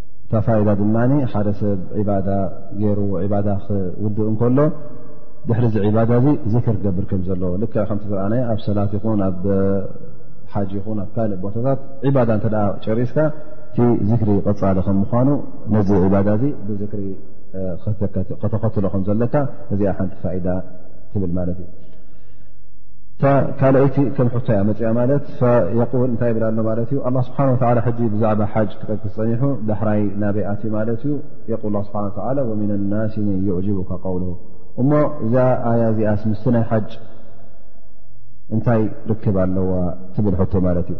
እታ ፋይዳ ድማ ሓደ ሰብ ዕባዳ ገይሩ ዕባዳ ክውድእ እንከሎ ድሕሪ ዚ ዕባዳ እዚ ዚክር ክገብር ከም ዘለዎ ልክ ከምቲ ዝረኣና ኣብ ሰላት ይኹን ኣብ ሓጅ ይኹን ኣብ ካልእ ቦታታት ዕባዳ እንተ ጨሪስካ እቲ ዚክሪ ቐፃሊ ከም ምኳኑ ነዚ ዕባዳ እዚ ብዝክሪ ከተኸትሎ ከም ዘለካ እዚኣ ሓንቲ ፋይዳ ትብል ማለት እዩ እታ ካልኣይቲ ከም ሕቶያ መፅኣ ማለት የል እንታይ ይብል ኣሎ ማለት እዩ ኣላ ስብሓን ወላ ሕጂ ብዛዕባ ሓጅ ክጠቅስ ፀኒሑ ዳሕራይ ናበይ ኣት ማለት እዩ የቁል ስብሓ ወምና ናሲ መን ዩዕጅቡካ ቀውል እሞ እዛ ኣያ እዚኣስ ምስቲ ናይ ሓጅ እንታይ ርክብ ኣለዋ ትብል ሕቶ ማለት እዩ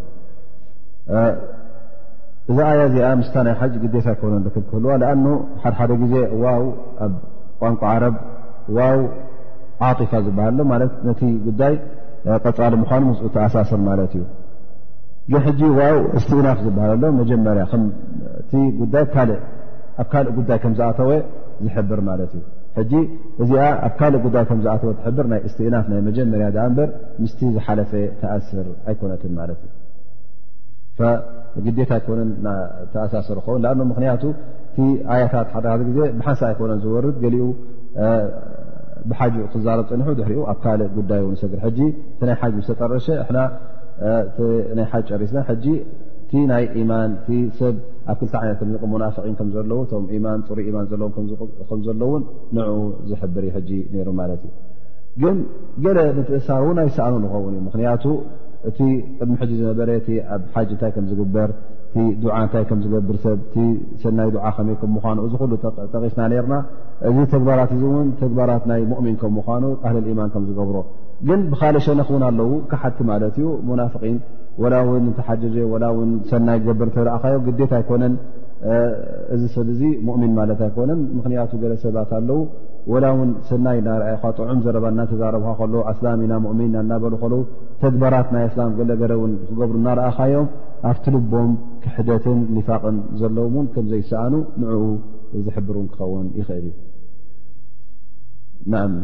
እዛ ኣያ እዚኣ ምስታ ናይ ሓጅ ግዴታ ኣይኮነ ርክብ ክህልዋ ኣኑ ሓደሓደ ግዜ ዋው ኣብ ቋንቋ ዓረብ ዋው ዓጢፋ ዝበሃልሎ ማለት ነቲ ጉዳይ ቀፃሊ ምኳኑ ምስኡ ተኣሳስር ማለት እዩ ሕጂ ዋው እስትእናፍ ዝበሃል ኣሎ መጀመርያ ከምቲ ጉዳይ ካልእ ኣብ ካልእ ጉዳይ ከም ዝኣተወ ዝሕብር ማለት እዩ ሕጂ እዚኣ ኣብ ካልእ ጉዳይ ከም ዝኣተወ ትሕብር ናይ እስትእናፍ ናይ መጀመርያ ድኣ እምበር ምስቲ ዝሓለፈ ተኣስር ኣይኮነትን ማለት እዩ ግዴታ ኣይኮነን ተኣሳስር ኸውን ኣ ምክንያቱ እቲ ኣያታት ሓደ ሓደ ግዜ ብሓንሳ ኣይኮነን ዝወርድ ገሊኡ ብሓጅ ክዛረብ ፀኒሑ ድሕሪኡ ኣብ ካልእ ጉዳይ ውን ሰግር ሕጂ እቲ ናይ ሓጅ ዝተጠረሸ ናይ ሓ ጨሪስና ሕጂ እቲ ናይ ኢማን እቲ ሰብ ኣብ ክልተ ዓይነት ከምዝቕም ሙናፍቒን ከም ዘለዉ እቶም ኢማን ፅሩይ ኢማን ዘለዎም ከም ዘለዉን ንኡ ዝሕብር እዩ ሕጂ ነይሩ ማለት እዩ ግን ገለ ምትእሳር እውን ኣይሰኣኑ ንኸውን እዩ ምኽንያቱ እቲ ቅድሚ ሕጂ ዝነበረ እቲ ኣብ ሓጅ እንታይ ከም ዝግበር እቲ ዱዓ እንታይ ከም ዝገብር ሰብ እቲ ሰናይ ዱዓ ከመይ ከም ምኳኑ እዚ ኩሉ ጠቒስና ነርና እዚ ተግባራት እዚ እውን ተግባራት ናይ ሙእሚን ከም ምኳኑ ኣህልል ኢማን ከም ዝገብሮ ግን ብካልእ ሸነክ እውን ኣለዉ ካሓቲ ማለት እዩ ሙናፍቒን ወላ ውን ተሓጀጀ ወላ ውን ሰናይ ክገብር እተረእኻዮ ግዴታ ኣይኮነን እዚ ሰብ እዚ ሙእሚን ማለት ኣይኮነን ምክንያቱ ገለ ሰባት ኣለዉ ወላ ውን ሰናይ እናርኣዩካ ጥዑም ዘረባ እናተዛረብካ ከሎ ኣስላም ኢና ሙእሚን እናበሉ ከለዉ ተግበራት ናይ ኣስላም ገለገለ ውን ክገብሩ እናረእኻዮም ኣብቲ ልቦም ክሕደትን ኒፋቕን ዘለዎም ውን ከም ዘይሰኣኑ ንዕኡ ዝሕብር ውን ክኸውን ይኽእል እዩ ንኣምነ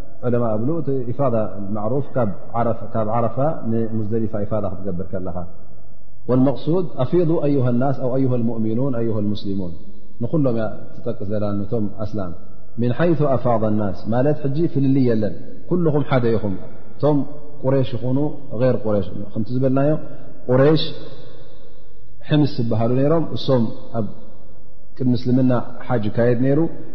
ዕለማ እብሉ እቲ ኢፋዳ ማዕሩፍ ካብ ዓረፋ ንሙዝደሊፋ ኢፋዳ ክትገብር ከለኻ ወልመቅሱድ ኣፊض ኣዩሃ ናስ ኣው ኣዩሃ ልሙእሚኑን ኣዩሃ ልሙስሊሙን ንኩሎም እያ ትጠቅስ ዘላ ነቶም ኣስላም ምን ሓይث ኣፋض ናስ ማለት ሕጂ ፍልል የለን ኩልኹም ሓደ ኢኹም እቶም ቁሬሽ ይኹኑ غይር ቁሬሽ ከምቲ ዝበልናዮ ቁሬሽ ሕምስ ዝበሃሉ ነይሮም እሶም ኣብ ቅድሚ ምስልምና ሓጅ ይካየድ ነይሩ